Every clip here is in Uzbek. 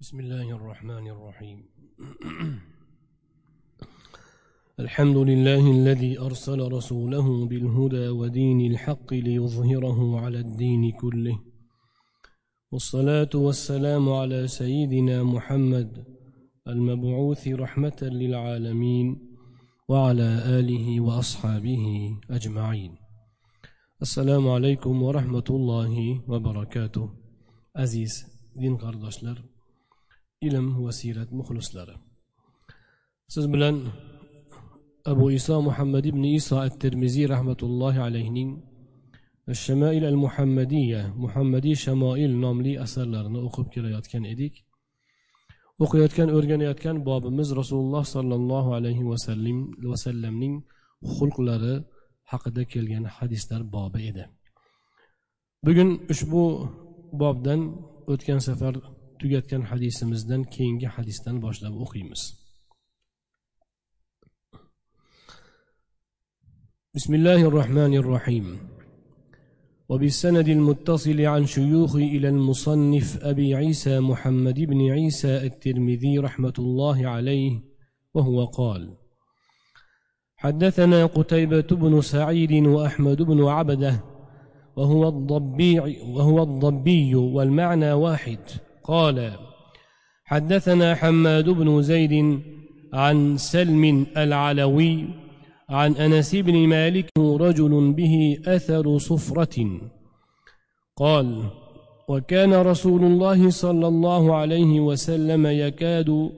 بسم الله الرحمن الرحيم. الحمد لله الذي أرسل رسوله بالهدى ودين الحق ليظهره على الدين كله. والصلاة والسلام على سيدنا محمد المبعوث رحمة للعالمين وعلى آله وأصحابه أجمعين. السلام عليكم ورحمة الله وبركاته. عزيز دين قرداشلر ilm va siyrat muxlislari. Siz bilan abu iso muhammad ibn iso at termiziy rahmatullohi alayhining shamail al muhammadiya muhammadiy shamoil nomli asarlarini o'qib kelayotgan edik. O'qiyotgan o'rganayotgan bobimiz rasululloh sollallohu alayhi vasallamning xulqlari haqida kelgan hadislar bobi edi. Bugun ushbu bobdan o'tgan safar tugatgan hadisimizdan keyingi hadisdan boshlab o'qiymiz. بسم الله الرحمن الرحيم وبالسند المتصل عن شيوخ إلى المصنف أبي عيسى محمد بن عيسى الترمذي رحمة الله عليه وهو قال حدثنا قتيبة بن سعيد وأحمد بن عبده وهو الضبي وهو الضبي والمعنى واحد قال حدثنا حماد بن زيد عن سلم العلوي عن أنس بن مالك رجل به أثر صفرة. قال وكان رسول الله صلى الله عليه وسلم يكاد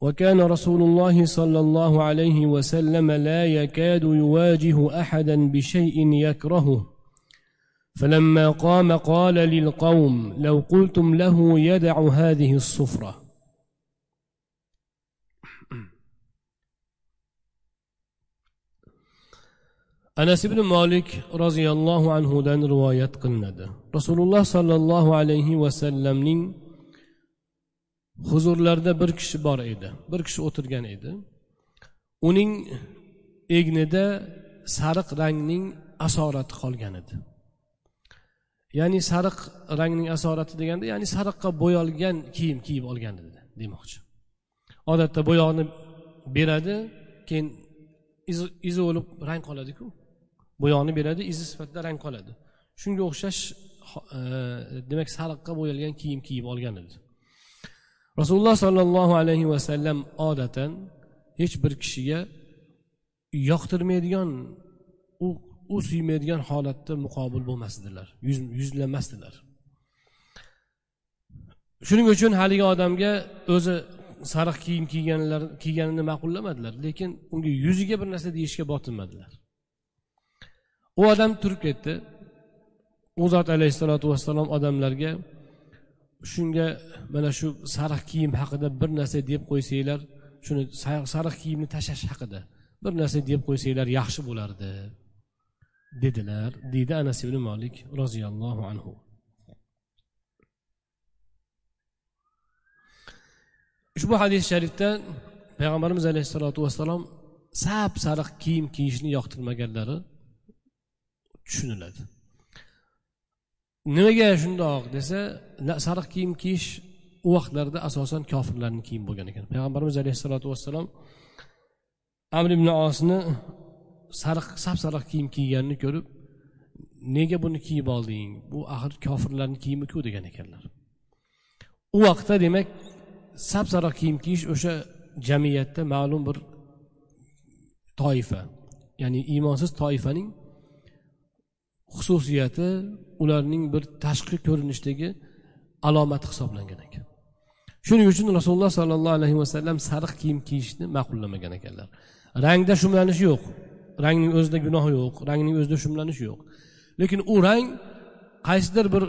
وكان رسول الله صلى الله عليه وسلم لا يكاد يواجه أحدا بشيء يكرهه. فلما قام قال للقوم لو قلتم له يدع هذه الصفرة anas ibn molik roziyallohu anhudan rivoyat qilinadi rasululloh sollallohu alayhi vasallamning huzurlarida bir kishi bor edi bir kishi o'tirgan edi uning egnida sariq rangning asorati qolgan edi ya'ni sariq rangning asorati deganda ya'ni sariqqa bo'yalgan kiyim kiyib olgan dedi demoqchi. Odatda bo'yoqni beradi keyin izi bo'lib rang qoladiku. Bo'yoqni beradi izi sifatida rang qoladi. Shunga o'xshash e, demak sariqqa bo'yalgan kiyim kiyib olgan edi rasululloh sollallohu alayhi vasallam odatan hech bir kishiga yoqtirmaydigan u u suymaydigan holatda muqobil bo'lmasdilar. Yuzlamasdilar. Shuning uchun haligi odamga o'zi sariq kiyim kiyganlar kiyganini ma'qullamadilar lekin unga yuziga bir narsa deyishga botinmadilar. U odam turib ketdi. U zot alayhissalotu vassalom odamlarga shunga mana shu sariq kiyim haqida bir narsa deb qo'ysanglar shuni sariq kiyimni tashlash haqida bir narsa deb qo'ysanglar yaxshi bo'lardi. Dedilar deydi anas ibn molik roziyallohu anhu. Ushbu hadis sharifda payg'ambarimiz alayhissalotu vassalom sap sariq kiyim kiyishni yoqtirmaganlari tushuniladi. Nimaga shundoq desa sariq kiyim kiyish u vaqtlarda asosan kofirlarni kiyim bo'lgan ekan. Payg'ambarimiz alayhissalotu vassalom amr ibn osni sariq sap sariq kiyim kiyganini ko'rib nega buni kiyib olding? Bu axir kofirlarni kiyimiku? degan ekanlar. U vaqtda demak sap sariq kiyim kiyish o'sha jamiyatda ma'lum bir toifa ya'ni iymonsiz toifaning xususiyati ularning bir tashqi ko'rinishdagi alomati hisoblangan ekan. Shuning uchun rasululloh sollallohu alayhi vasallam sariq kiyim kiyishni ma'qullamagan ekanlar. Rangda shumlanish yo'q. Rangning o'zida gunoh yo'q rangning o'zida shumlanish yo'q. Lekin u rang qaysidir bir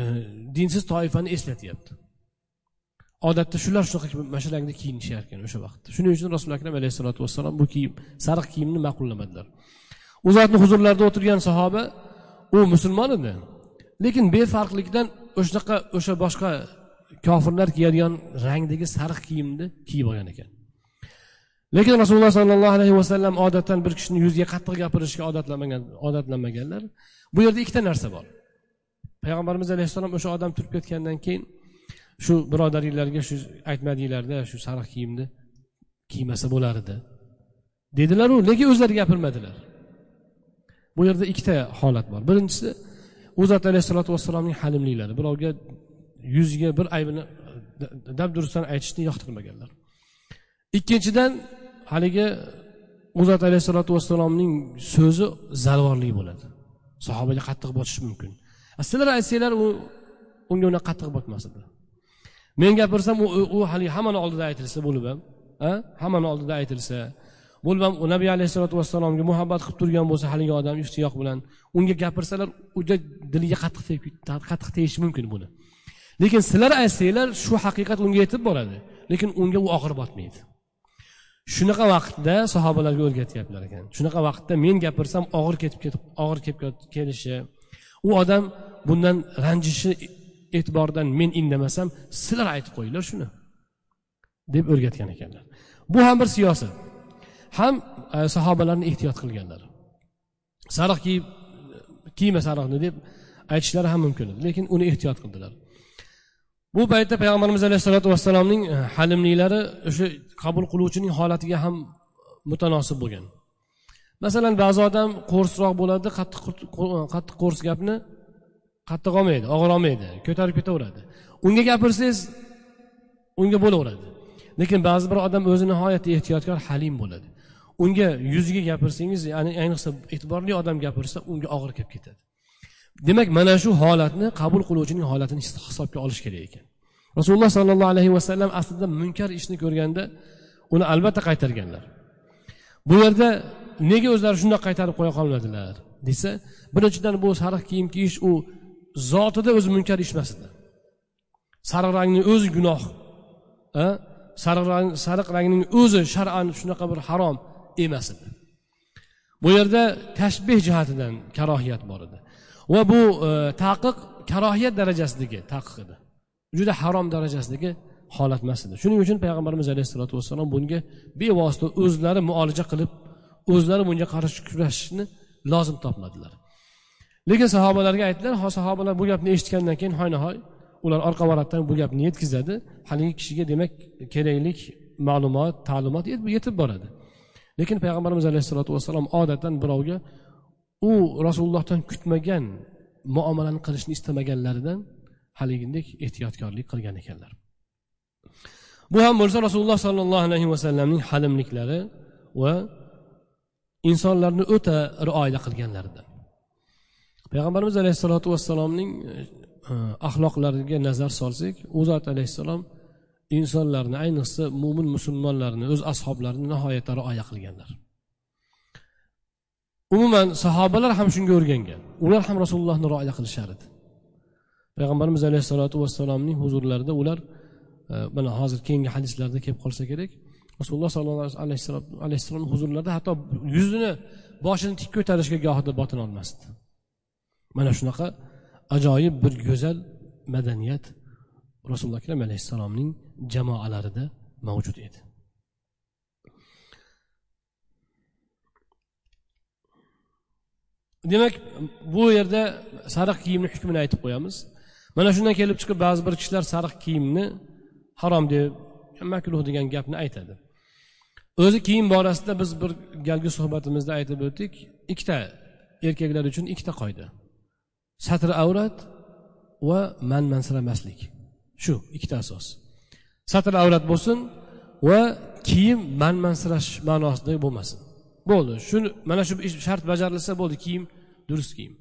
e, dinsiz toifani eslatyapti. Odatda shular shunaqa mana shu rangda kiyinishar ekan o'sha vaqtda. Shuning uchun rasululloh akram alayhissalotu vassalom bu kiyim sariq kiyimni ma'qullamadilar u zotni huzurlarida o'tirgan sahoba u musulmon edi lekin befarqlikdan o'shanaqa o'sha boshqa kofirlar kiyadigan rangdagi sariq kiyimni kiyib olgan ekan. Lekin rasululloh sollallohu alayhi vasallam odatdan bir kishini yuziga qattiq gapirishga odatlanmagan odatlanmaganlar bu yerda ikkita narsa bor payg'ambarimiz alayhissalom o'sha odam turib ketgandan keyin shu birodaringlarga shu aytmadinglarda shu sariq kiyimni kiymasa bo'lar edi dedilaru lekin o'zlari gapirmadilar bu yerda ikkita holat bor birinchisi u zot alayhissalotu vassalomning halimliklari birovga yuziga bir aybini dabdurustdan aytishni yoqtirmaganlar ikkinchidan haligi u zot alayhissalotu vassalomning so'zi zalvorlik bo'ladi. Sahobaga qattiq botishi mumkin. Sizlar aytsanglar u unga unaqa qattiq botmas edi. Men gapirsam u haligi hammani oldida aytilsa bo'lib ham hammani oldida aytilsa bo'lib ham nabiy alayhissalotu vassalomga muhabbat qilib turgan bo'lsa haligi odam ishtiyoq bilan unga gapirsalar unga diliga qattiq qattiq tegishi mumkin buni. Lekin sizlar aytsanglar shu haqiqat unga yetib boradi. Lekin unga u og'ir botmaydi. Shunaqa vaqtda sahobalarga o'rgatyaptilar ekan. Shunaqa vaqtda men gapirsam og'ir ketib ketib og'ir kelib kelishi. U odam bundan ranjishi e'tiboridan men indamasam sizlar aytib qo'yinglar shuni deb o'rgatgan ekanlar. Bu ham bir siyosat. Ham e, sahobalarni ehtiyot qilganlar. Sariq kiyib kiyma sariqni deb aytishlari ham mumkin. Edi lekin uni ehtiyot qildilar. Bu paytda payg'ambarimiz alayhissalotu vassalomning e, halimliklari o'sha qabul qiluvchining holatiga ham mutanosib bo'lgan. Masalan ba'zi odam qo'rsroq bo'ladi qattiq e, qattiq qo'rs gapni qattiq olmaydi og'ir olmaydi ko'tarib ketaveradi. Unga gapirsangiz unga bo'laveradi. Lekin ba'zi bir odam o'zi nihoyatda ehtiyotkor halim bo'ladi. Unga yuziga gapirsangiz ya'ni ayniqsa e'tiborli odam gapirsa unga og'ir kelib ketadi. Demak mana shu holatni qabul qiluvchining holatini hisobga olish kerak ekan. Rasululloh sollallohu alayhi vasallam aslida munkar ishni ko'rganda uni albatta qaytarganlar. Bu yerda nega o'zlari shundoq qaytarib qo'ya qolmadilar desa birinchidan bu sariq kiyim kiyish u zotida o'zi munkar ish emas edi sariq rangni o'zi gunoh sariq rang sariq rangning o'zi shar'an shunaqa bir harom emas edi. Bu yerda tashbeh jihatidan karohiyat bor edi. Va bu e, taqiq karohiyat darajasidagi taqiq edi juda harom darajasidagi holat emas edi. Shuning uchun payg'ambarimiz alayhissalotu vassalom bunga bevosita o'zlari muolaja qilib o'zlari bunga qarshi kurashishni lozim topmadilar. Lekin sahobalarga aytdilar sahobalar bu gapni eshitgandan keyin hoy hoynahoy ular orqa varaqdan bu gapni yetkazadi. Haligi kishiga demak keraklik ma'lumot ta'limot yetib boradi. Lekin payg'ambarimiz alayhissalotu vassalom odatdan birovga u rasulullohdan kutmagan muomalani qilishni istamaganlaridan haligidek ehtiyotkorlik qilgan ekanlar. Bu ham bo'lsa rasululloh sollallohu alayhi vasallamning halimliklari va insonlarni o'ta rioya qilganlaridan. Payg'ambarimiz alayhissalotu vassalomning e, axloqlariga nazar solsak u zot alayhissalom insonlarni ayniqsa mo'min musulmonlarni o'z ashoblarini nihoyatda rioya qilganlar. Umuman sahobalar ham shunga o'rgangan. Ular ham rasulullohni rioya qilishar edi. Payg'ambarimiz alayhissalotu vassalomning huzurlarida ular e, mana hozir keyingi hadislarda kelib qolsa kerak rasululloh sollallohu alayhi vasallam huzurlarida hatto yuzini boshini tik ko'tarishga gohida botina olmasdi. Mana shunaqa ajoyib bir go'zal madaniyat rasululloh akram alayhissalomning jamoalarida mavjud edi. Demak bu yerda sariq kiyimni hukmini aytib qo'yamiz. Mana shundan kelib chiqib ba'zi bir kishilar sariq kiyimni harom deb makruh degan gapni aytadi. O'zi kiyim borasida biz bir galgi suhbatimizda aytib o'tdik ikkita erkaklar uchun ikkita qoida. Satr avrat va man mansiramaslik shu ikkita asos. Satr avrat bo'lsin va kiyim man mansirash ma'nosida bo'lmasin. Bo'ldi. Shuni mana shu shart bajarilsa bo'ldi kiyim durust kiyim.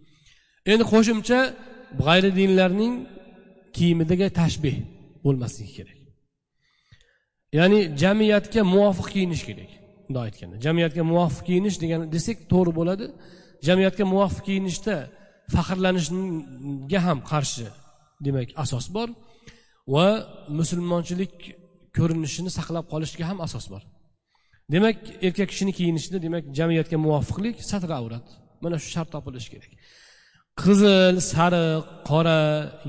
Endi qo'shimcha g'ayri dinlarning kiyimidagi tashbeh bo'lmasligi kerak. Ya'ni jamiyatga muvofiq kiyinish kerak. Bundoq aytganda jamiyatga muvofiq kiyinish degan desak to'g'ri bo'ladi. Jamiyatga muvofiq kiyinishda faxrlanishga ham qarshi demak asos bor va musulmonchilik ko'rinishini saqlab qolishga ham asos bor. Demak erkak kishini kiyinishida demak jamiyatga muvofiqlik satr avrat mana shu shart topilishi kerak. Qizil sariq qora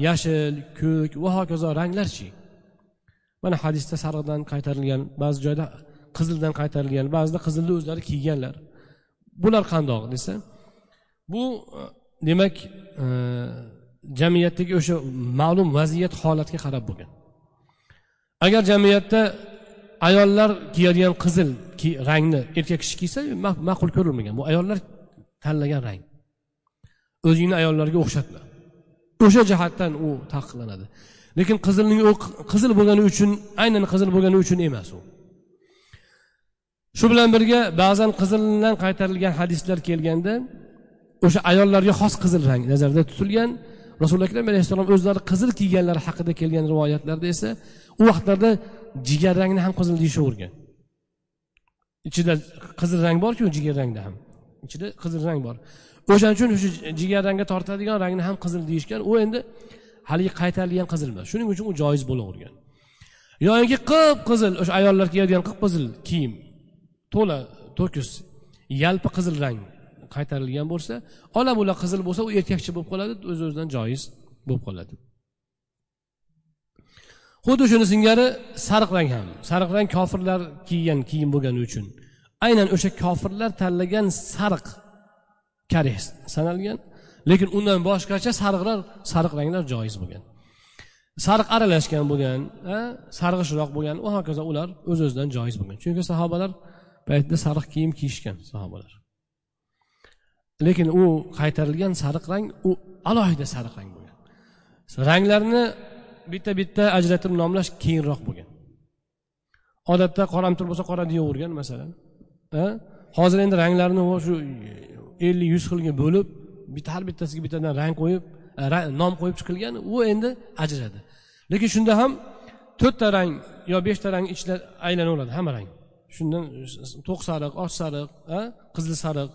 yashil ko'k va hokazo ranglarchi mana hadisda sariqdan qaytarilgan ba'zi joyda qizildan qaytarilgan ba'zida qizilni o'zlari kiyganlar. Bular qandoq desa bu e, demak e, jamiyatdagi o'sha ma'lum vaziyat holatga qarab bo'lgan. Agar jamiyatda ayollar kiyadigan qizil rangni erkak kishi kiysa ma'qul ko'rilmagan. Bu ayollar tanlagan rang. O'zingni ayollarga o'xshatma. O'sha jihatdan u taqiqlanadi. Lekin qizilning u qizil bo'lgani uchun aynan qizil bo'lgani uchun emas u. Shu bilan birga ba'zan qizildan qaytarilgan hadislar kelganda o'sha ayollarga xos qizil rang nazarda tutilgan rasuli akram alayhissalom o'zlari qizil kiyganlari haqida kelgan rivoyatlarda esa u vaqtlarda jigar rangni ham qizil deyishavergan. Ichida qizil rang borku jigar rangda ham. Ichida qizil rang bor. O'shaning uchun shu jigar rangga tortadigan rangni ham qizil deyishgan. U endi haligi qaytarilgan qizil emas. Shuning uchun u joiz bo'lavergan. Yoyinki qip qizil o'sha ayollar kiyadigan qip qizil kiyim to'la to'kis yalpi qizil rang qaytarilgan bo'lsa ola bula qizil bo'lsa u erkakcha bo'lib qoladi o'z o'zidan joiz bo'lib qoladi. Xuddi shuni singari sariq rang ham. Sariq rang kofirlar kiygan kiyim bo'lgani uchun. Aynan o'sha kofirlar tanlagan sariq karih sanalgan lekin undan boshqacha sariqlar sariq ranglar joiz bo'lgan. Sariq aralashgan bo'lgan sarg'ishroq bo'lgan va hokazo ular o'z o'zidan joiz bo'lgan. Chunki sahobalar paytida sariq kiyim kiyishgan sahobalar. Lekin u qaytarilgan sariq rang u alohida sariq rang bo'lgan. Ranglarni bitta bitta ajratib nomlash keyinroq bo'lgan. Odatda qoramtir bo'lsa qora deyavergan masalan. Hozir endi ranglarni shu ellik yuz xilga bo'lib bitta har bittasiga bittadan rang qo'yib nom qo'yib chiqilgan u endi ajradi lekin shunda ham to'rtta rang yo beshta rang ichida aylanaveradi hamma rang. Shundan to'q sariq och sariq qizil sariq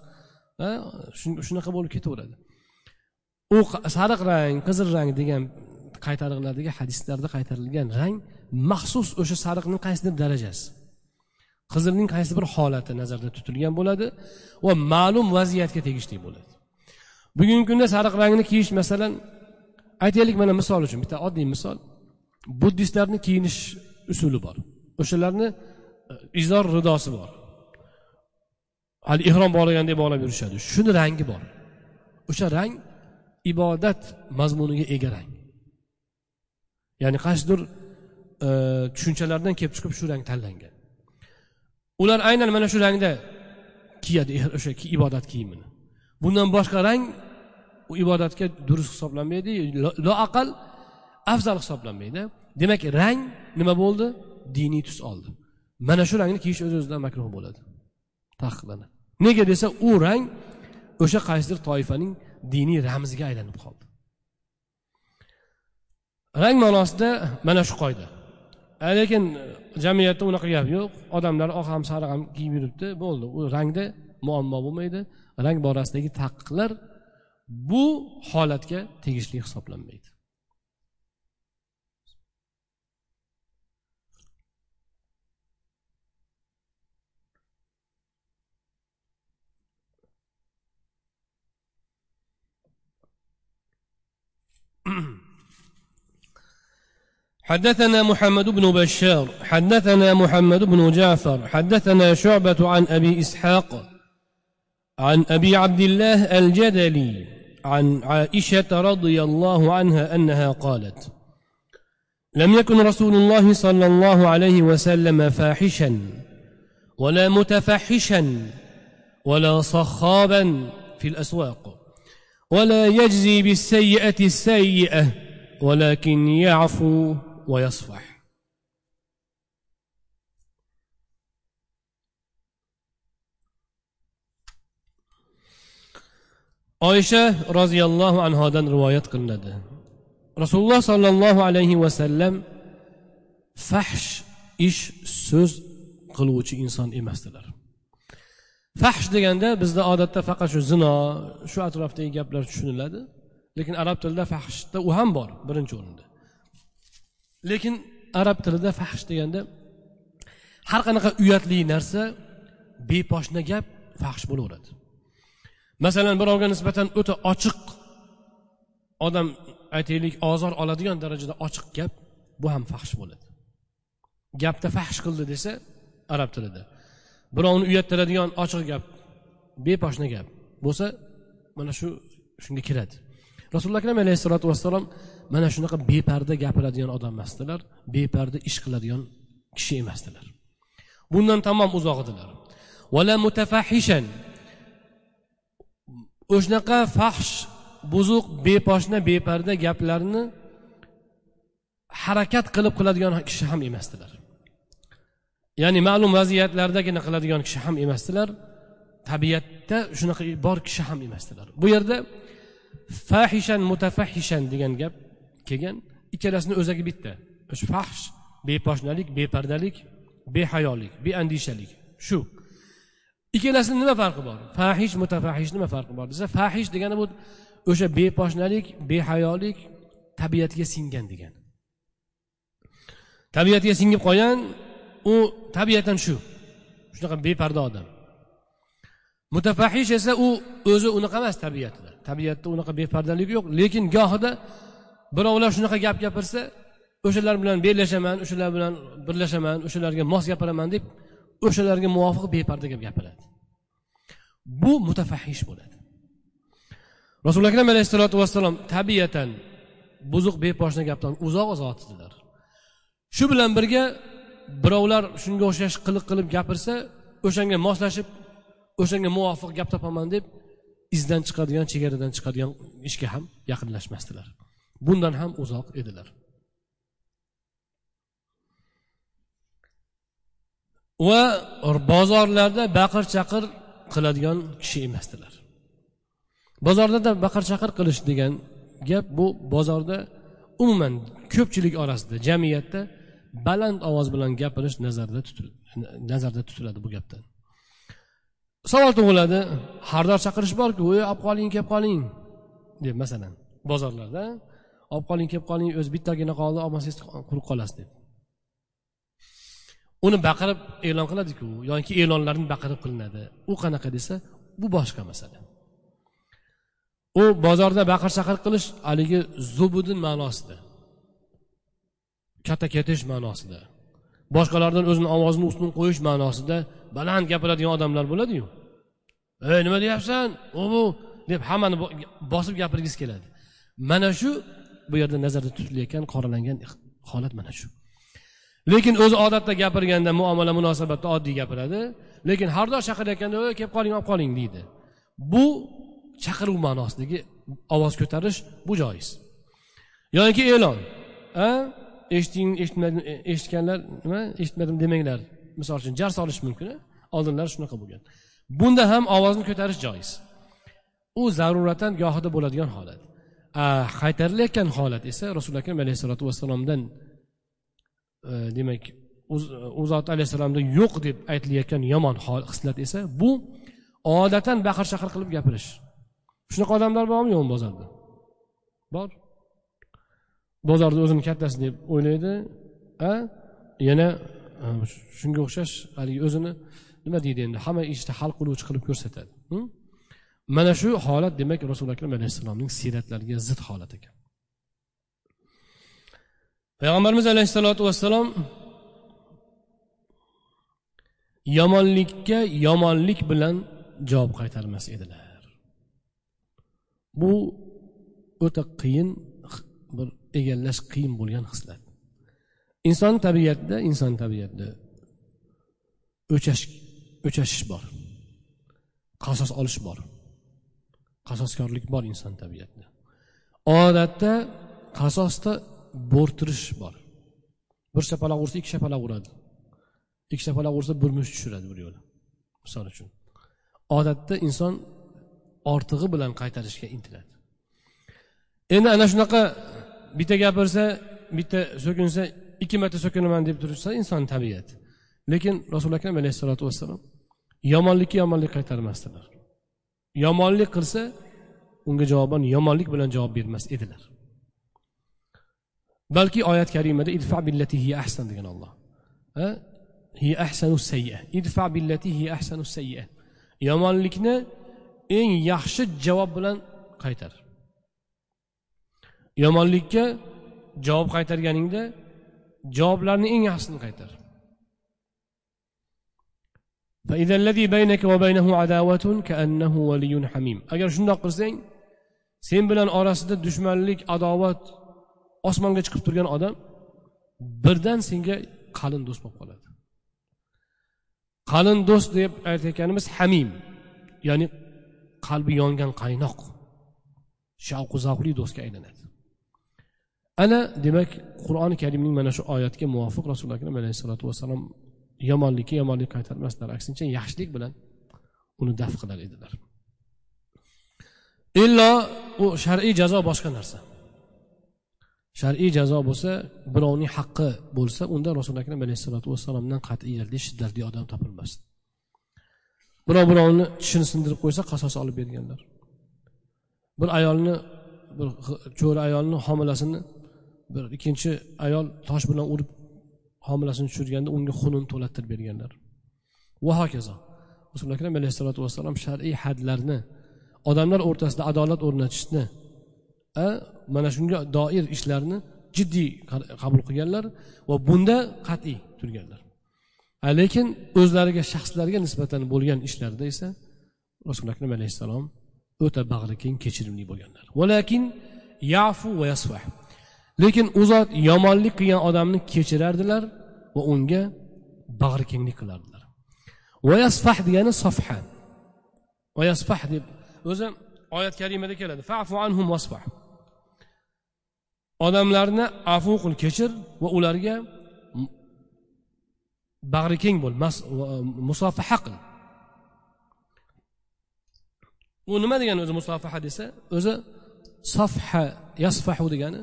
shunaqa bo'lib ketaveradi. U sariq rang qizil rang degan qaytariqlardagi hadislarda qaytarilgan rang maxsus o'sha sariqni qaysidir darajasi. Qizilning qaysi bir holati nazarda tutilgan bo'ladi va ma'lum vaziyatga tegishli bo'ladi. Bugungi kunda sariq rangni kiyish masalan aytaylik mana misol uchun bitta oddiy misol. Buddistlarni kiyinish usuli bor. O'shalarni e, izor ridosi bor. Hali ihrom bog'lagandek bog'lab yurishadi. Shuni rangi bor. O'sha rang ibodat mazmuniga ega rang. Ya'ni qaysidir e, tushunchalardan kelib chiqib shu rang tanlangan. Ular aynan mana shu rangda kiyadi eh, o'sha ibodat kiyimini. Bundan boshqa rang u ibodatga durust hisoblanmaydi loaqal afzal hisoblanmaydi. Demak rang nima bo'ldi? Diniy tus oldi. Mana shu rangni kiyish o'z o'zidan makruh bo'ladi. Taqiqlanadi. Nega desa u rang o'sha qaysidir toifaning diniy ramziga aylanib qoldi. Rang ma'nosida mana shu qoida. Lekin jamiyatda unaqa gap yo'q. Odamlar oq ham sariq ham kiyib yuribdi bo'ldi. U rangda muammo bo'lmaydi. Rang borasidagi taqiqlar bu holatga tegishli hisoblanmaydi. حدثنا محمد بن بشار حدثنا محمد بن جعفر حدثنا شعبة عن أبي إسحاق عن أبي عبد الله الجدلي عن عائشة رضي الله عنها أنها قالت لم يكن رسول الله صلى الله عليه وسلم فاحشا ولا متفحشا ولا صخابا في الأسواق ولا يجزي بالسيئة السيئة ولكن يعفو ويصفح oysha roziyallohu anhodan rivoyat qilinadi rasululloh sollallohu alayhi vasallam fahsh ish so'z qiluvchi inson emasdilar fahsh deganda bizda odatda faqat shu zino shu atrofdagi gaplar tushuniladi lekin arab tilida fahshda u ham bor birinchi o'rinda Lekin arab tilida fahsh deganda har qanaqa uyatli narsa beposhna gap fahsh bo'laveradi. Masalan birovga nisbatan o'ta ochiq odam aytaylik ozor oladigan darajada ochiq gap bu ham fahsh bo'ladi. Gapda fahsh qildi desa arab tilida. Birovni uyattiradigan ochiq gap beposhna gap bo'lsa mana shu shunga kiradi. Rasululloh akram alayhissalotu vassalom mana shunaqa beparda gapiradigan odam emasdilar beparda ish qiladigan kishi emasdilar. Bundan tamom uzoq edilar vala mutafahishan. O'shanaqa fahsh buzuq beposhna beparda gaplarni harakat qilib qiladigan kishi ham emasdilar. Ya'ni ma'lum vaziyatlardagina qiladigan kishi ham emasdilar. Tabiatda shunaqa bor kishi ham emasdilar. Bu yerda fahishan mutafahishan degan gap kelgan. Ikkalasini o'zagi bitta. O'sha fahsh beposhnalik bepardalik behayolik beandishalik. Shu. Ikkalasini nima farqi bor? Fahish mutafahish nima farqi bor desa fahish degani bu o'sha beposhnalik behayolik tabiatga singan degan. Tabiatga singib qolgan u tabiatan shu. Shunaqa beparda odam. Mutafahish esa u o'zi unaqa emas tabiatida. Tabiatda unaqa bepardalik yo'q. Lekin gohida birovlar shunaqa gap gapirsa o'shalar bilan bellashaman o'shalar bilan birlashaman o'shalarga mos gapiraman deb o'shalarga muvofiq beparda gap gapiradi. Bu mutafahish bo'ladi. Rasuli akram alayhissalotu vassalom tabiatan buzuq beposhna gapdan uzoq zot edilar shu bilan birga birovlar shunga o'xshash qiliq qilib gapirsa o'shanga moslashib o'shanga muvofiq gap topaman deb izdan chiqadigan chegaradan chiqadigan ishga ham yaqinlashmasdilar. Bundan ham uzoq edilar. Va bozorlarda baqir chaqir qiladigan kishi emasdilar. Bozorlarda baqir chaqir qilish degan gap bu bozorda umuman ko'pchilik orasida jamiyatda baland ovoz bilan gapirish nazarda tutiladi nazarda tutiladi bu gapdan. Savol tug'iladi. Xaridor chaqirish borku ey olib qoling kelib qoling. deb masalan bozorlarda olib qoling kelib qoling o'zi bittagina qoldi olmasangiz qurib qolasiz deb. Uni baqirib e'lon qiladiku yoki e'lonlarni baqirib qilinadi. U qanaqa desa bu boshqa masala. U bozorda baqir chaqir qilish haligi zubudin ma'nosida. Katta ketish ma'nosida. Boshqalardan o'zini ovozini ustun qo'yish ma'nosida baland gapiradigan odamlar bo'ladiyu. Ey nima deyapsan? U bu deb hammani bosib gapirgisi keladi. Mana shu bu yerda nazarda tutilayotgan qoralangan holat mana shu. Lekin o'zi odatda gapirganda muomala munosabatda oddiy gapiradi. Lekin har doim chaqirayotganda ey kelib qoling olib qoling deydi. Bu chaqiruv ma'nosidagi ovoz ko'tarish bu joiz. Yoki e'lon a eshitmadim e, eshitganlar nima? Eshitmadim demanglar. Misol uchun jar solish mumkin oldinlari shunaqa bo'lgan. Bunda ham ovozni ko'tarish joiz. U zaruratan gohida bo'ladigan holat. Qaytarilayotgan holat esa rasuli akram alayhissalotu vassalomdan e, demak u zot alayhissalomda yo'q deb aytilayotgan yomon hislat esa bu odatan baqir chaqir qilib gapirish. Shunaqa odamlar bormi yo'qmi bozorda? Bor. Bozorda o'zini kattasi deb o'ylaydi a yana shunga o'xshash haligi o'zini nima deydi endi hamma ishda hal qiluvchi qilib ko'rsatadi hm? mana shu holat demak rasuli akram alayhissalomning siyratlariga zid holat ekan. Payg'ambarimiz alayhissalotu vassalom yomonlikka yomonlik bilan javob qaytarmas edilar. Bu o'ta qiyin bir egallash qiyin bo'lgan xislat inson tabiatida inson tabiatida o'chash o'chashish bor. Qasos olish bor. Qasoskorlik bor inson tabiatida. Odatda qasosda bo'rtirish bor. Bir shapaloq ursa ikki shapaloq uradi. Ikki shapaloq ursa bir musht tushiradi bir yo'li misol uchun. Odatda inson ortig'i bilan qaytarishga intiladi. Endi ana shunaqa bitta gapirsa bitta so'kinsa ikki marta so'kinaman deb tursa inson tabiati. Lekin rasuli akram alayhissalotu vassalom yomonlikka yomonlik qaytarmasdilar. Yomonlik qilsa unga javoban yomonlik bilan javob bermas edilar. Balki oyat karimada idfa billati hiya ahsan degan olloh hiya ahsanu sayya idfa billati hiya ahsanu sayya yomonlikni eng yaxshi javob bilan qaytar. Yomonlikka javob qaytarganingda javoblarni eng yaxshisini qaytar. Agar shundoq qilsang sen bilan orasida dushmanlik adovat osmonga chiqib turgan odam birdan senga qalin do'st bo'lib qoladi. Qalin do'st deb aytayotganimiz hamim ya'ni qalbi yongan qaynoq shavqu zavqli do'stga aylanadi. Ana demak qur'oni karimning mana shu oyatga muvofiq rasuli akram alayhissalotu vassalom yomonlikka yomonlik qaytarmasdilar. Aksincha yaxshilik bilan uni daf qilar edilar. Illo u shar'iy jazo boshqa narsa. Shar'iy jazo bo'lsa birovning haqqi bo'lsa unda rasuli akram alayhissalotu vassalomdan qat'iyatli shiddatli odam topilmasdi birov birovni tishini sindirib qo'ysa qasos olib berganlar. Bir ayolni bir cho'ri ayolni homilasini bir ikkinchi ayol tosh bilan urib homilasini tushirganda unga xunun to'lattirib berganlar. Va hokazo. Rasuli akram alayhissalotu vassalom shar'iy hadlarni odamlar o'rtasida adolat o'rnatishni mana shunga doir ishlarni jiddiy qabul qilganlar va bunda qat'iy turganlar. Lekin o'zlariga shaxslarga nisbatan bo'lgan ishlarda esa rasuli akram alayhissalom o'ta bag'rikeng kechirimli bo'lganlar. Valakin yafu va yasfah lekin u zot yomonlik qilgan odamni kechirardilar va unga bag'ri kenglik qilardilar. Vayasfah degani sofha vayasfah deb o'zi oyat karimada keladi. Fafu anhum vasfah odamlarni afu qil kechir va ularga bag'ri keng bo'l musofaha qil. U nima degani o'zi musofaha desa? O'zi safha yasfahu degani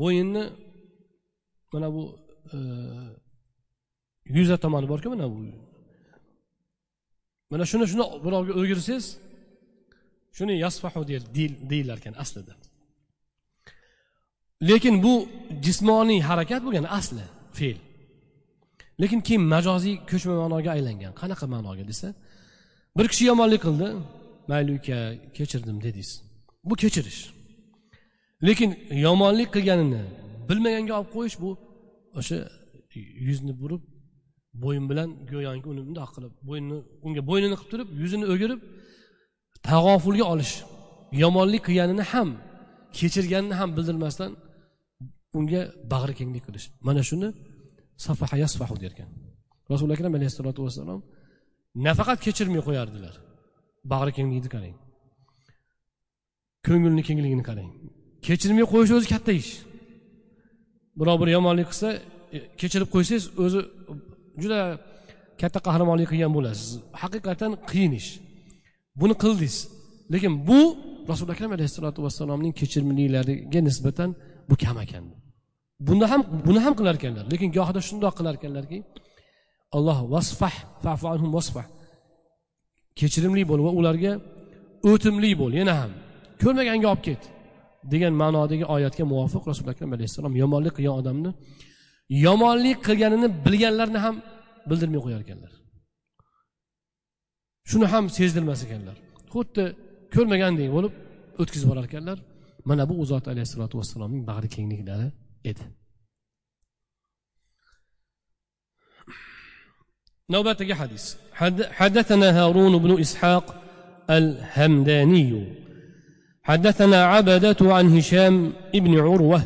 bo'yinni mana bu e, yuza tomoni borku mana bu. Mana shuni shuni birovga o'girsangiz shuni yasfahu deyilar ekan aslida. Lekin bu jismoniy harakat bo'lgan asli fe'l. Lekin keyin majoziy ko'chma ma'noga aylangan qanaqa ma'noga desa bir kishi yomonlik qildi mayli uka kechirdim dedingiz. Bu kechirish. Lekin yomonlik qilganini bilmaganga olib qo'yish bu o'sha yuzni burib bo'yin bilan go'yoki uni bundoq qilib bo'ynini unga bo'ynini qilib turib yuzini o'girib tag'ofulga olish yomonlik qilganini ham kechirganini ham bildirmasdan unga bag'ri kenglik qilish. Mana shuni safaha yasfahu derkan. Rasuli akram alayhissalotu vassalom nafaqat kechirmay qo'yardilar. Bag'ri kenglikni qarang. Ko'ngilni kengligini qarang. Kechirmay qo'yish o'zi katta ish. Birov bir yomonlik qilsa e, kechirib qo'ysangiz o'zi juda katta qahramonlik qilgan bo'lasiz. Haqiqatdan qiyin ish. Buni qildingiz. Lekin bu rasuli akram alayhissalotu vassalomning kechirimlilariga nisbatan bu kam ekan. Buni ham buni ham qilar ekanlar. Lekin gohida shundoq qilar ekanlarki alloh vasfah fafu anhum vasfah. Kechirimli bo'l va ularga o'timli bo'l. Yana ham. Ko'rmaganga olib ket. degan ma'nodagi oyatga muvofiq rasuli akram alayhissalom yomonlik qilgan odamni yomonlik qilganini bilganlarni ham bildirmay qo'yar ekanlar shuni ham sezdirmas ekanlar xuddi ko'rmagandek bo'lib o'tkazib yuborar ekanlar mana bu u zot alayhissalotu vassalomning bag'ri kengliklari edi navbatdagi hadis حدثنا هارون بن إسحاق الهمداني حدثنا عبدة عن هشام ابن عروة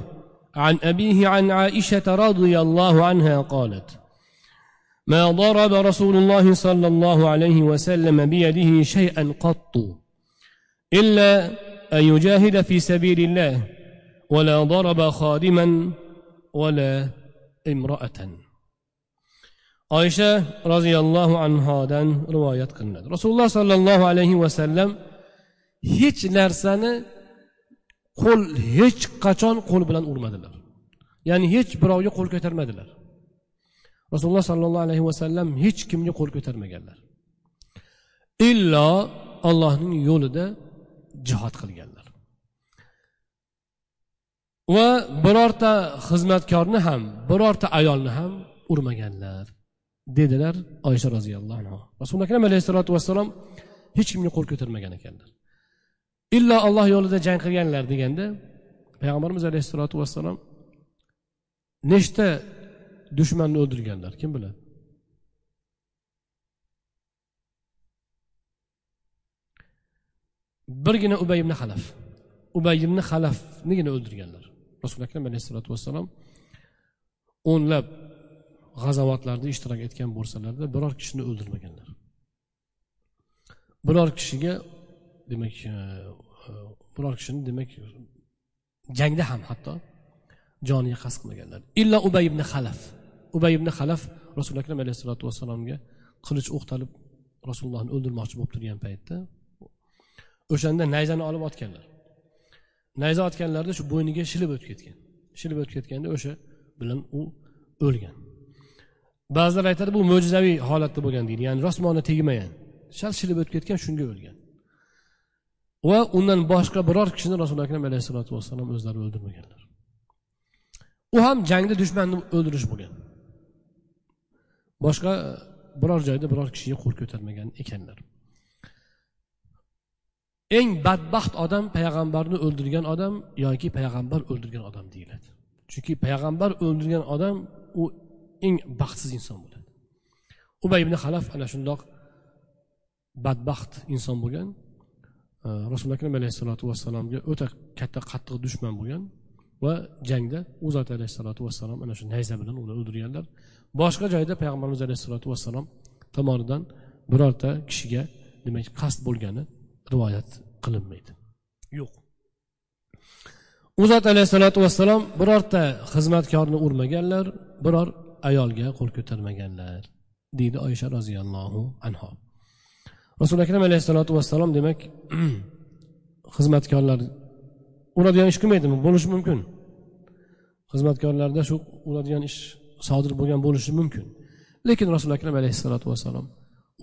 عن أبيه عن عائشة رضي الله عنها قالت ما ضرب رسول الله صلى الله عليه وسلم بيده شيئا قط إلا أن يجاهد في سبيل الله ولا ضرب خادما ولا امرأة. oysha roziyallohu anhodan rivoyat qilinadi rasululloh sollallohu alayhi vasallam hech narsani qo'l hech qachon qo'l bilan urmadilar. Ya'ni hech birovga qo'l ko'tarmadilar. Rasululloh sollallohu alayhi vasallam hech kimga qo'l ko'tarmaganlar. Illo ollohning yo'lida jihod qilganlar. Va birorta xizmatkorni ham birorta ayolni ham urmaganlar dedilar oysha roziyallohu anhu rasuli akram alayhissalotu vassalom hech kimga qo'l ko'tarmagan ekanlar. Illo olloh yo'lida jang qilganlar deganda payg'ambarimiz alayhissalotu vassalom nechta dushmanni o'ldirganlar? Kim biladi? Birgina ubay ibn halaf ubay ibn halafnigina o'ldirganlar. Rasuli akram alayhissalotu vassalom o'nlab g'azovatlarda ishtirok etgan bo'lsalarda biror kishini o'ldirmaganlar. Biror kishiga demak e, e, biror kishini demak jangda ham hatto joniga qasd qilmaganlar. Illo ubay ibn halaf ubay ibn halaf rasuli akram alayhissalotu vassalomga qilich o'qtalib rasulullohni o'ldirmoqchi bo'lib turgan paytda o'shanda nayzani olib otganlar. Nayza otganlarida shu bo'yniga shilib o'tib ketgan. Shilib o'tib ketganda o'sha bilan u o'lgan. Ba'zilar aytadi bu mo'jizaviy holatda bo'lgan deydi. Ya'ni rosmoni tegmagan shal shilib o'tib ketgan shunga o'lgan. Va undan boshqa biror kishini rasuli akram alayhissalotu vassalom o'zlari o'ldirmaganlar. U ham jangda dushmanni o'ldirish bo'lgan. Boshqa biror joyda biror kishiga qo'l ko'tarmagan ekanlar. Eng badbaxt odam payg'ambarni o'ldirgan odam yoki payg'ambar o'ldirgan odam deyiladi. Chunki payg'ambar o'ldirgan odam u eng baxtsiz inson bo'ladi. Ubay ibn halaf ana shundoq badbaxt inson bo'lgan. Rasuli akram alayhissalotu vassalomga o'ta katta qattiq dushman bo'lgan va jangda u zot alayhissalotu vassalom ana shu nayza bilan uni o'ldirganlar. Boshqa joyda payg'ambarimiz alayhissalotu vassalom tomonidan birorta kishiga demak qasd bo'lgani rivoyat qilinmaydi. Yo'q. U zot alayhissalotu vassalom birorta xizmatkorni urmaganlar biror ayolga qo'l ko'tarmaganlar deydi oysha roziyallohu anhu rasuli akram alayhissalotu vassalom demak xizmatkorlar uradigan ish qilmaydimi? Bo'lishi mumkin. Xizmatkorlarda shu uradigan ish sodir bo'lgan bo'lishi mumkin. Lekin rasuli akram alayhissalotu vassalom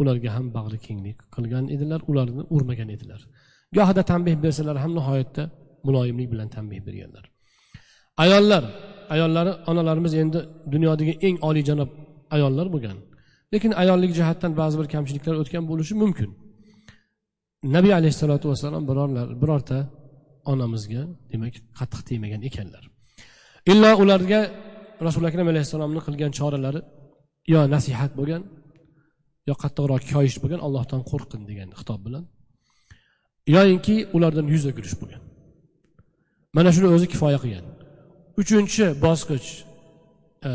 ularga ham bag'ri kenglik qilgan edilar ularni urmagan edilar. Gohida tanbeh bersalar ham nihoyatda muloyimlik bilan tanbeh berganlar. Ayollar ayollari onalarimiz endi dunyodagi eng oliyjanob ayollar bo'lgan. Lekin ayollik jihatdan ba'zi bir kamchiliklar o'tgan bo'lishi mumkin. Nabiy alayhissalotu vassalom birorlar birorta onamizga demak qattiq tegmagan ekanlar. Illo ularga rasuli akram alayhissalomni qilgan choralari yo nasihat bo'lgan yo qattiqroq koyish bo'lgan allohdan qo'rqin degan xitob bilan yoyinki ulardan yuz o'girish bo'lgan. Mana shuni o'zi kifoya qilgan. Uchinchi bosqich e,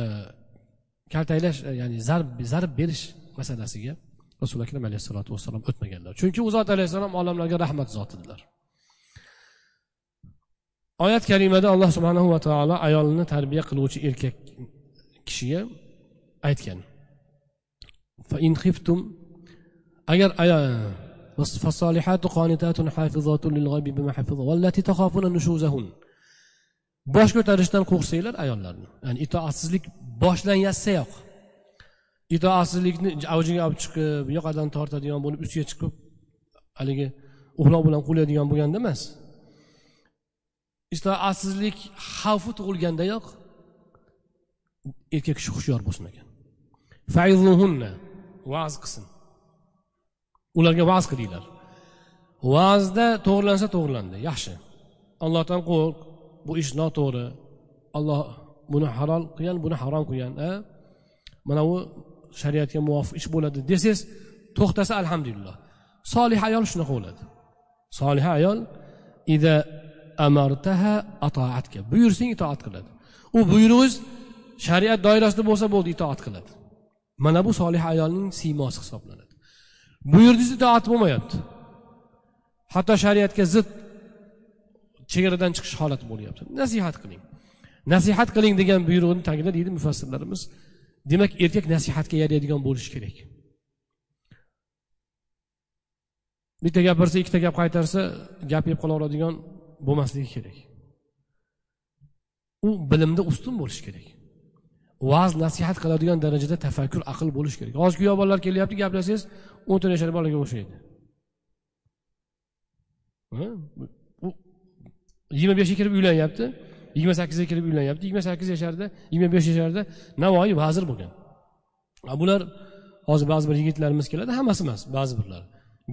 kaltaklash e, ya'ni zarb zarb berish masalasiga rasuli akram alayhissalotu vassalom o'tmaganlar chunki u zot alayhissalom olamlarga rahmat zotidilar oyat karimada alloh subhanahu va taolo ayolni tarbiya qiluvchi erkak kishiga aytgan agar فالصالحات قانتات حافظات للغيب بما حفظ والتي تخافون نشوزهن bosh ko'tarishdan qo'rqsanglar ayollarni ya'ni itoatsizlik boshdan yassayoq itoatsizlikni avjiga olib chiqib yoqadan tortadigan bo'lib ustiga chiqib haligi uxloq bilan quvlaydigan bo'lganda emas. Itoatsizlik xavfi tug'ilgandayoq erkak kishi hushyor bo'lsin ekan va'z qilsin. Ularga va'z qilinglar. Va'zda to'g'irlansa to'g'irlandi yaxshi. Allohdan qo'rq bu ish noto'g'ri. Olloh buni halol qilgan buni harom qilgan a mana bu shariatga muvofiq ish bo'ladi desangiz to'xtasa alhamdulillah. Solih ayol shunaqa bo'ladi. Soliha ayol ida amartaha atoatga buyursang itoat qiladi. U buyrug'ingiz shariat doirasida bo'lsa bo'ldi itoat qiladi. Mana bu solih ayolning siymosi hisoblanadi. Buyurdingiz itoat bo'lmayapti. Hatto shariatga zid chegaradan chiqish holati bo'lyapti. Nasihat qiling. Nasihat qiling degan buyrug'ini tagida deydi mufassirlarimiz. Demak erkak nasihatga yaraydigan bo'lishi kerak. Bitta gapirsa ikkita gap qaytarsa gap yeb qolaveradigan bo'lmasligi kerak. U bilimda ustun bo'lishi kerak. Va'z nasihat qiladigan darajada tafakkur aql bo'lishi kerak. Hozir kuyov bolalar kelyapti gaplashsangiz o'n to'rt yashar bolaga o'xshaydi. Yigirma beshga kirib uylanyapti yigirma sakkizga kirib uylanyapti yigirma sakkiz yasharda yigirma besh yasharda navoiy vazir bo'lgan. Bular hozir ba'zi bir yigitlarimiz keladi hammasi emas ba'zi birlar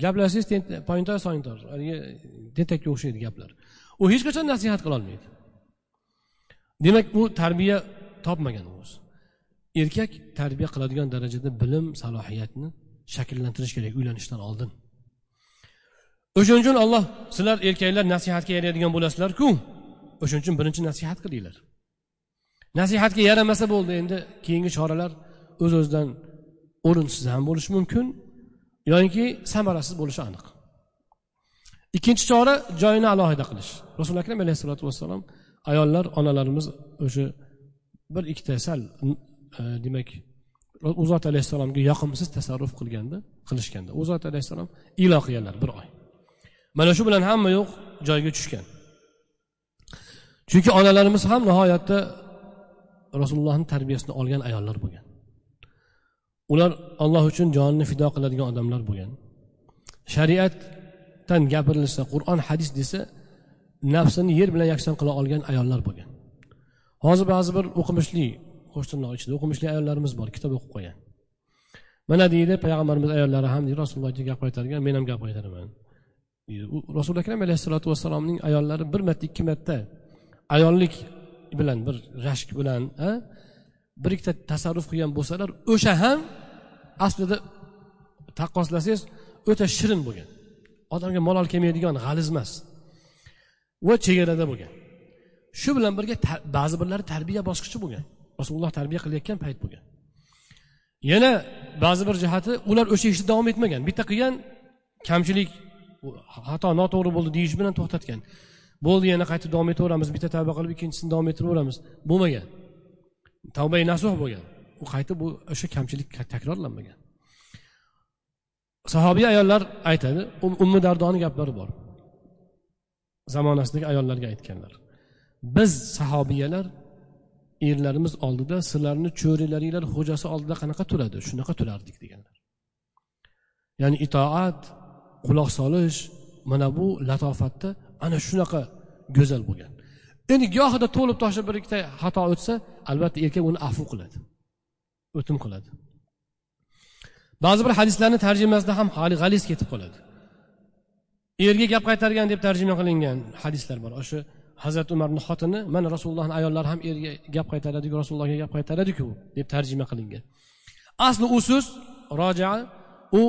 gaplashsangiz pointor sointor haligi tentakka o'xshaydi gaplar. U hech qachon nasihat qilolmaydi demak u tarbiya topmagan o'zi erkak tarbiya qiladigan darajada bilim salohiyatni shakllantirish kerak uylanishdan oldin. O'shaning uchun olloh sizlar erkaklar nasihatga yaraydigan bo'lasizlarku. O'shaning uchun birinchi nasihat qilinglar. Nasihatga yaramasa bo'ldi endi keyingi choralar o'z öz o'zidan o'rinsiz ham bo'lishi mumkin yoyinki samarasiz bo'lishi aniq. Ikkinchi chora joyini alohida qilish. Rasuli akram alayhissalotu vassalom ayollar onalarimiz o'sha bir ikkita sal e, demak u zot alayhissalomga yoqimsiz tasarruf qilganda qilishganda. U zot alayhissalom ilo qilganlar bir oy. Mana shu bilan hamma yo'q joyga tushgan. Chunki onalarimiz ham nihoyatda rasulullohni tarbiyasini olgan ayollar bo'lgan. Ular olloh uchun jonini fido qiladigan odamlar bo'lgan. Shariatdan gapirilsa qur'on hadis desa nafsini yer bilan yakson qila olgan ayollar bo'lgan. Hozir ba'zi bir o'qimishli qo'sh tirnoq ichida o'qimishli ayollarimiz bor kitob o'qib qo'ygan. Mana deydi payg'ambarimiz ayollari ham deydi rasulullohga gap qaytargan men ham gap qaytaraman. Deydi. Rasuli akram alayhissalotu vassalomning ayollari bir marta ikki marta ayollik bilan bir rashk bilan bir ikkita tasarruf qilgan bo'lsalar o'sha ham aslida taqqoslasangiz o'ta shirin bo'lgan. Odamga malol kelmaydigan g'aliz emas va chegarada bo'lgan. Shu bilan birga ba'zi birlari tarbiya bosqichi bo'lgan. Rasululloh tarbiya qilayotgan payt bo'lgan. Yana ba'zi bir jihati ular o'sha ishni davom etmagan. Bitta qilgan kamchilik xato noto'g'ri bo'ldi deyish bilan to'xtatgan. Bo'ldi yana qayta davom etaveramiz. Bitta tavba qilib ikkinchisini davom ettiraveramiz bo'lmagan. Tavbai nasuh bo'lgan. U qayta bu o'sha kamchilik takrorlanmagan. Sahobiy ayollar aytadi um-, ummi dardoni gaplari bor. Zamonasidagi ayollarga aytganlar. Biz sahobiyalar erlarimiz oldida sizlarni cho'rilaringlar xo'jasi oldida qanaqa turadi? Shunaqa turardik deganlar. Ya'ni itoat quloq solish mana bu latofatda ana shunaqa go'zal bo'lgan. Endi gohida to'lib toshib bir ikkita xato o'tsa albatta erkak uni afu qiladi o'tim qiladi. Ba'zi bir hadislarni tarjimasida ham hali g'aliz ketib qoladi. Erga gap qaytargan deb tarjima qilingan hadislar bor. O'sha hazrati umarni xotini mana rasulullohni ayollari ham erga gap qaytaradiku rasulullohga gap qaytaradiku deb tarjima qilingan. Asli u so'z roja u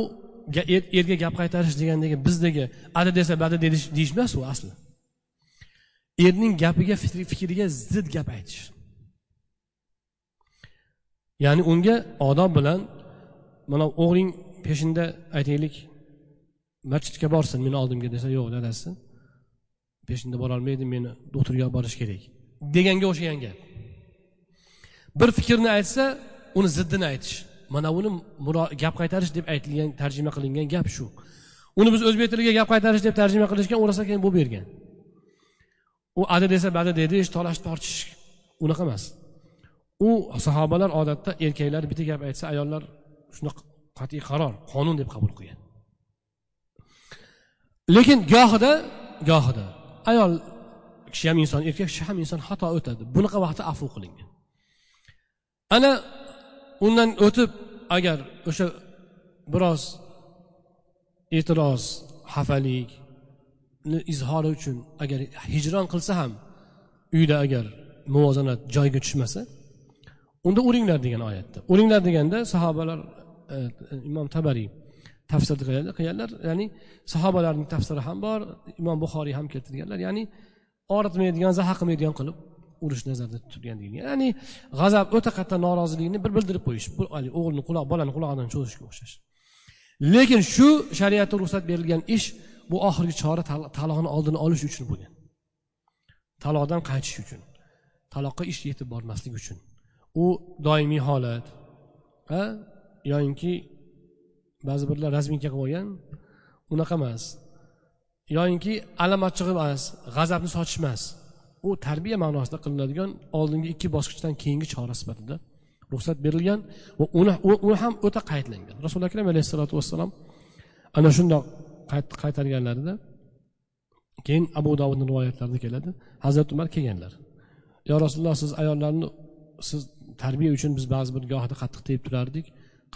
Er-, erga gap qaytarish degandagi bizdagi ada desa bada deyish emas u asli. Erning gapiga fikriga zid gap aytish. Ya'ni unga odob bilan mana o'g'ling peshinda aytaylik masjidga borsin meni oldimga desa yo'q dadasi peshinda borolmaydi meni doktorga olib borish kerak deganga o'xshagan gap. Bir fikrni aytsa uni ziddini aytish. Mana buni gap qaytarish deb aytilgan tarjima qilingan gap shu. Uni biz o'zbek tiliga gap qaytarish deb tarjima qilishgan o'rasa keyin bo'lib bergan. U ada desa bada dedish tolash tortish unaqa emas. U sahobalar odatda erkaklar bitta gap aytsa ayollar shunaqa qat'iy qaror qonun deb qabul qilgan. Lekin gohida gohida ayol kishi ham inson erkak kishi ham inson xato o'tadi. Bunaqa vaqtda afu qilingan. Ana undan o'tib agar o'sha biroz e'tiroz xafalikni izhori uchun agar hijron qilsa ham uyda agar muvozanat joyiga tushmasa unda uringlar degan oyatda. Uringlar deganda sahobalar e, imom tabariy tafsir qilganlar ya'ni sahobalarning tafsiri ham bor imom buxoriy ham keltirganlar ya'ni og'ritmaydigan zaha qilmaydigan qilib urish nazarda tutilgan deyilgan ya'ni g'azab o'ta qattiq norozilikni bir bildirib qo'yish. O'g'ilni quloq bolani qulog'idan cho'zishga o'xshash. Lekin shu shariatda ruxsat berilgan ish bu oxirgi chora taloqni oldini olish uchun bo'lgan. Taloqdan qaytish uchun taloqqa ish yetib bormaslik uchun. U doimiy holat yoyinki ba'zi birlar razminka qilib olgan unaqa emas. Yoyinki alam achchig'i emas g'azabni sochish emas u tarbiya ma'nosida qilinadigan oldingi ikki bosqichdan keyingi chora sifatida ruxsat berilgan va uni ham o'ta qaytlangan rasuli akram alayhissalotu vassalom ana shundoq qaytarganlarida keyin abu dovudni rivoyatlarida keladi hazrati umar kelganlar. Yo rasululloh siz ayollarni siz tarbiya uchun biz ba'zi bir gohida qattiq tegib turardik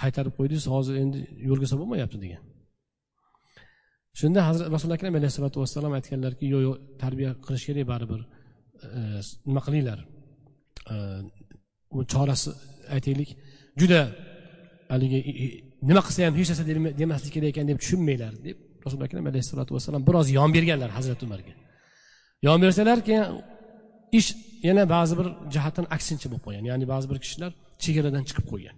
qaytarib qo'ydingiz hozir endi yo'lga solib bo'lmayapti degan. Shunda hazrat rasuli akram alayhissalotu vassalom aytganlarki yo'q yo'q tarbiya qilish kerak baribir. E, nima qilinglar? E, chorasi aytaylik juda haligi nima qilsa ham hech narsa demaslik kerak ekan deb tushunmanglar deb rasuli akram alayhissalotu vassalam biroz yon berganlar hazrati umarga. Yon bersalar keyin ish yana ba'zi bir jihatdan aksincha bo'lib qolgan. Ya'ni ba'zi bir kishilar chegaradan chiqib qo'ygan.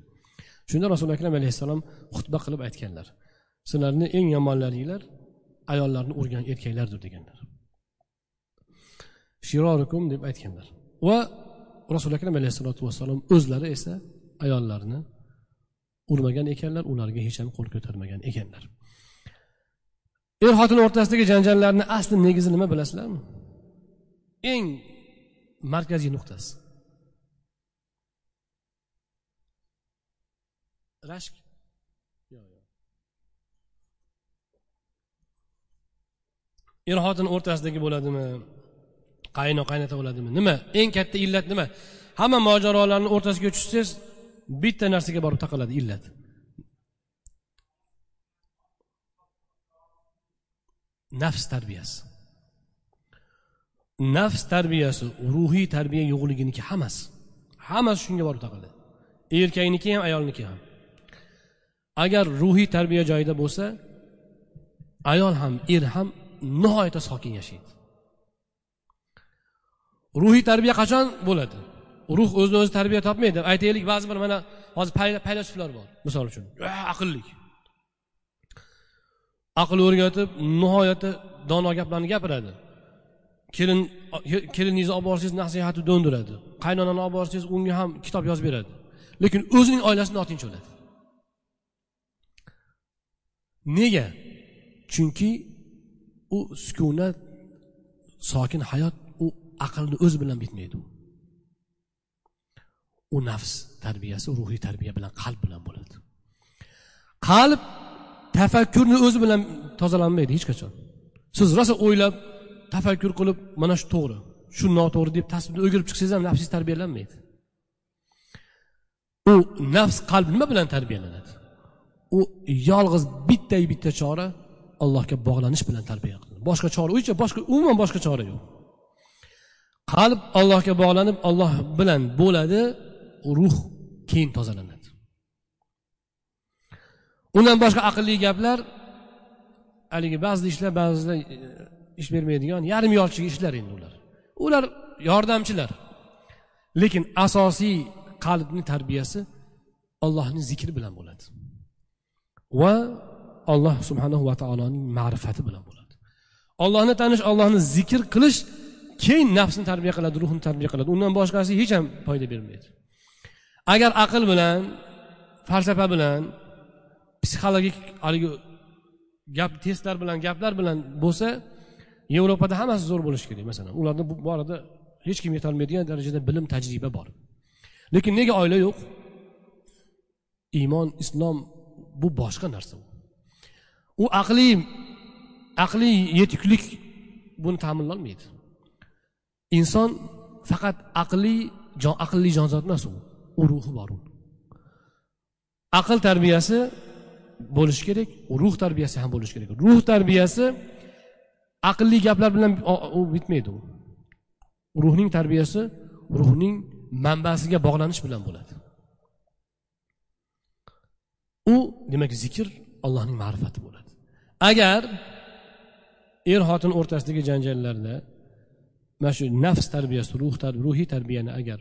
Shunda rasuli akram alayhissalom xutba qilib aytganlar. Sizlarni eng yomonlaringlar ayollarni urgan erkaklardir deganlar. Shirorikum deb aytganlar. Va rasuli akram alayhissalotu vassalom o'zlari esa ayollarni urmagan ekanlar ularga hech ham qo'l ko'tarmagan ekanlar. Er xotin o'rtasidagi janjallarni asli negizi nima bilasizlarmi? Eng markaziy nuqtasi. Rashk. Er xotin o'rtasidagi bo'ladimi? Qayno qaynata bo'ladimi? Nima? Eng katta illat nima? Hamma mojarolarni o'rtasiga tushsangiz bitta narsaga borib taqaladi illat. Nafs tarbiyasi. Nafs tarbiyasi ruhiy tarbiya yo'qliginiki hammasi. Hammasi shunga borib taqaladi. Erkakniki ham ayolniki ham. Agar ruhiy tarbiya joyida bo'lsa ayol ham er ham nihoyatda sokin yashaydi. Ruhiy tarbiya qachon bo'ladi? Ruh o'zini o'zi tarbiya topmaydi. Aytaylik ba'zi bir mana hozir faylasuflar bor misol uchun. Aqlli aql o'rgatib nihoyatda dono gaplarni gapiradi. Kelin keliningizni olib borsangiz nasihati do'ndiradi. Qaynonani olib borsangiz unga ham kitob yozib beradi. Lekin o'zining oilasini notinch bo'ladi nega? Chunki u sukunat sokin hayot aqlni o'zi bilan bitmaydi u. Nafs tarbiyasi ruhiy tarbiya bilan qalb bilan bo'ladi. Qalb tafakkurni o'zi bilan tozalanmaydi hech qachon. Siz rosa o'ylab tafakkur qilib mana shu to'g'ri shu noto'g'ri deb tasbni o'girib chiqsangiz ham nafsingiz tarbiyalanmaydi. U nafs qalb nima bilan tarbiyalanadi? U yolg'iz bittayu bitta chora allohga bog'lanish bilan tarbiya qilinadi boshqa chora o'yicha boshqa umuman boshqa chora yo'q. Qalb allohga bog'lanib olloh bilan bo'ladi ruh keyin tozalanadi. Undan boshqa aqlli gaplar haligi ba'zida ishlar ba'zida e, ish bermaydigan yarim yorchilik ishlar endi ular. Ular yordamchilar. Lekin asosiy qalbni tarbiyasi ollohni zikri bilan bo'ladi. Va alloh subhanahu va taoloning ma'rifati bilan bo'ladi. Ollohni tanish ollohni zikr qilish keyin nafsni tarbiya qiladi ruhni tarbiya qiladi. Undan boshqasi hech ham foyda bermaydi. Agar aql bilan falsafa bilan psixologik haligi gap testlar bilan gaplar bilan bo'lsa yevropada hammasi zo'r bo'lishi kerak. Masalan ularda bu borada hech kim yetolmaydigan darajada bilim tajriba bor. Lekin nega oila yo'q? Iymon islom bu boshqa narsa. U aqliy aqliy yetuklik buni ta'minlolmaydi. Inson faqat aqliy aqlli jonzot emas u. U ruhi bor u. Aql tarbiyasi bo'lishi kerak ruh tarbiyasi ham bo'lishi kerak. Ruh tarbiyasi aqlli gaplar bilan u bitmaydi u. Ruhning tarbiyasi ruhning manbasiga bog'lanish bilan bo'ladi. U demak zikr allohning ma'rifati bo'ladi. Agar er xotin o'rtasidagi janjallarda mana shu nafs tarbiyasi ruh ruhiy tarbiyani agar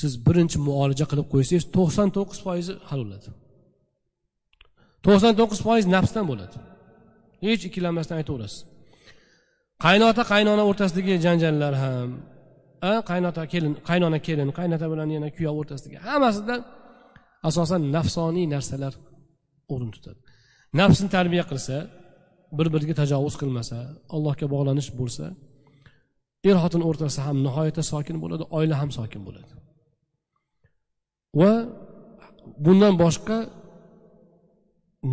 siz birinchi muolaja qilib qo'ysangiz to'qson to'qqiz foizi hal bo'ladi. To'qson to'qqiz foiz nafsdan bo'ladi. Hech ikkilanmasdan aytaverasiz. Qaynota qaynona o'rtasidagi janjallar ham qaynota kelin qaynona kelin qaynota bilan yana kuyov o'rtasidagi hammasida asosan nafsoniy narsalar o'rin tutadi. Nafsni tarbiya qilsa bir biriga tajovuz qilmasa allohga bog'lanish bo'lsa er xotin o'rtasi ham nihoyatda sokin bo'ladi oila ham sokin bo'ladi. Va bundan boshqa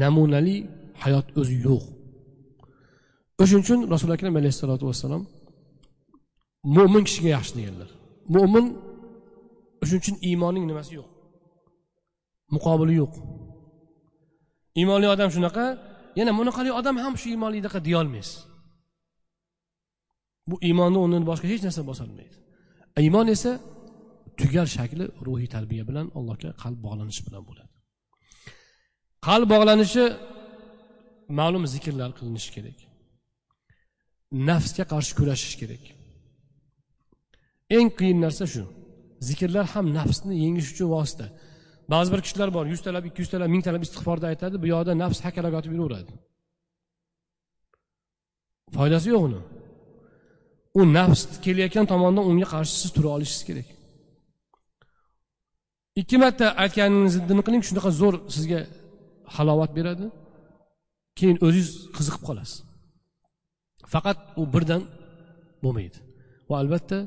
namunali hayot o'zi yo'q. O'shaning uchun rasuli akram alayhissalotu vassalom mo'min kishiga yaxshi deganlar. Mo'min o'shaning uchun iymonning nimasi yo'q? Muqobili yo'q. Iymonli odam shunaqa yana bunaqali odam ham shu iymonlidaqa deyolmaysiz bu iymonni o'rnini boshqa hech narsa bosolmaydi. E, iymon esa tugal shakli ruhiy tarbiya bilan allohga qalb bog'lanishi bilan bo'ladi. Qalb bog'lanishi ma'lum zikrlar qilinishi kerak. Nafsga qarshi kurashish kerak. Eng qiyin narsa shu. Zikrlar ham nafsni yengish uchun vosita. Ba'zi bir kishilar bor yuztalab ikki yuztalab mingtalab istig'forda aytadi bu yoqda nafs hakalak yotib yuraveradi foydasi yo'q uni. U nafs kelayotgan tomondan unga qarshi siz tura olishingiz kerak. Ikki marta aytganingizni ziddini qiling? Shunaqa zo'r sizga halovat beradi. Keyin o'zingiz qiziqib qolasiz. Faqat u birdan bo'lmaydi. Va albatta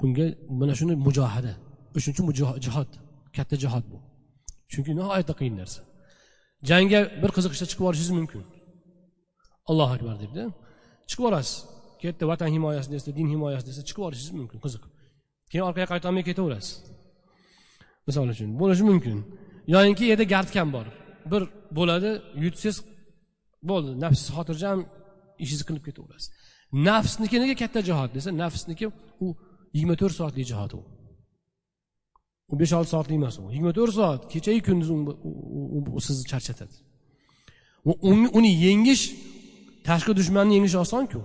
bunga mana shuni mujohada o'shaning uchun bu jihod katta jihod bu. Chunki nihoyatda qiyin narsa. Jangga bir qiziqishda chiqib yuborishingiz mumkin. Allohu akbar debda chiqib yuborasiz bu yerda vatan himoyasi desa din himoyasi desa chiqib yuborishingiz mumkin qiziq keyin orqaga qaytolmay ketaverasiz misol uchun bo'lishi mumkin yoyinki yerda gardkan bor bir bo'ladi yutsangiz bo'ldi nafs xotirjam ishingizni qilib ketaverasiz nafsniki nega katta jihod desa nafsniki u yigirma to'rt soatlik jihod u. U besh olti soatlik emas u. Yigirma to'rt soat kechayu kunduz u sizni charchatadi uni yengish tashqi dushmanni yengish osonku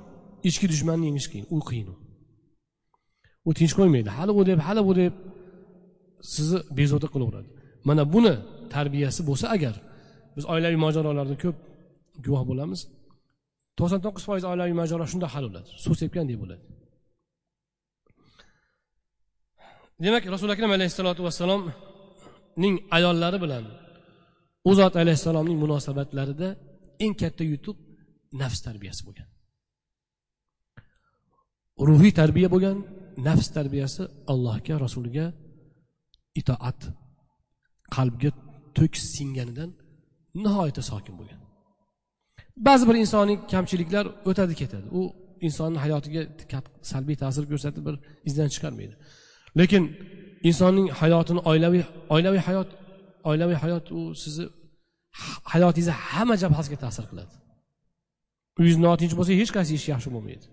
ichki dushmanni yengish qiyin u qiyin u. Tinch qo'ymaydi. Hali u deb hali bu deb sizni bezovta qilaveradi. Mana buni tarbiyasi bo'lsa agar biz oilaviy mojarolarda ko'p guvoh bo'lamiz to'qson to'qqiz foiz oilaviy mojaro shunda hal bo'ladi. Suv sepgandek bo'ladi. Demak rasuli akram alayhissalotu vassalomning ayollari bilan u zot alayhissalomning munosabatlarida eng katta yutuq nafs tarbiyasi bo'lgan. Ruhiy tarbiya bo'lgan nafs tarbiyasi allohga rasuliga itoat qalbga tok singanidan nihoyatda sokin bo'lgan. Ba'zi bir insoniy kamchiliklar o'tadi ketadi. U insonni hayotiga salbiy ta'sir ko'rsatib bir izdan chiqarmaydi. Lekin insonning hayotini oilaviy oilaviy hayot oilaviy hayot u sizni hayotingizni hamma jabhasiga ta'sir qiladi. Uyingiz notinch bo'lsa hech qaysi ish yaxshi bo'lmaydi.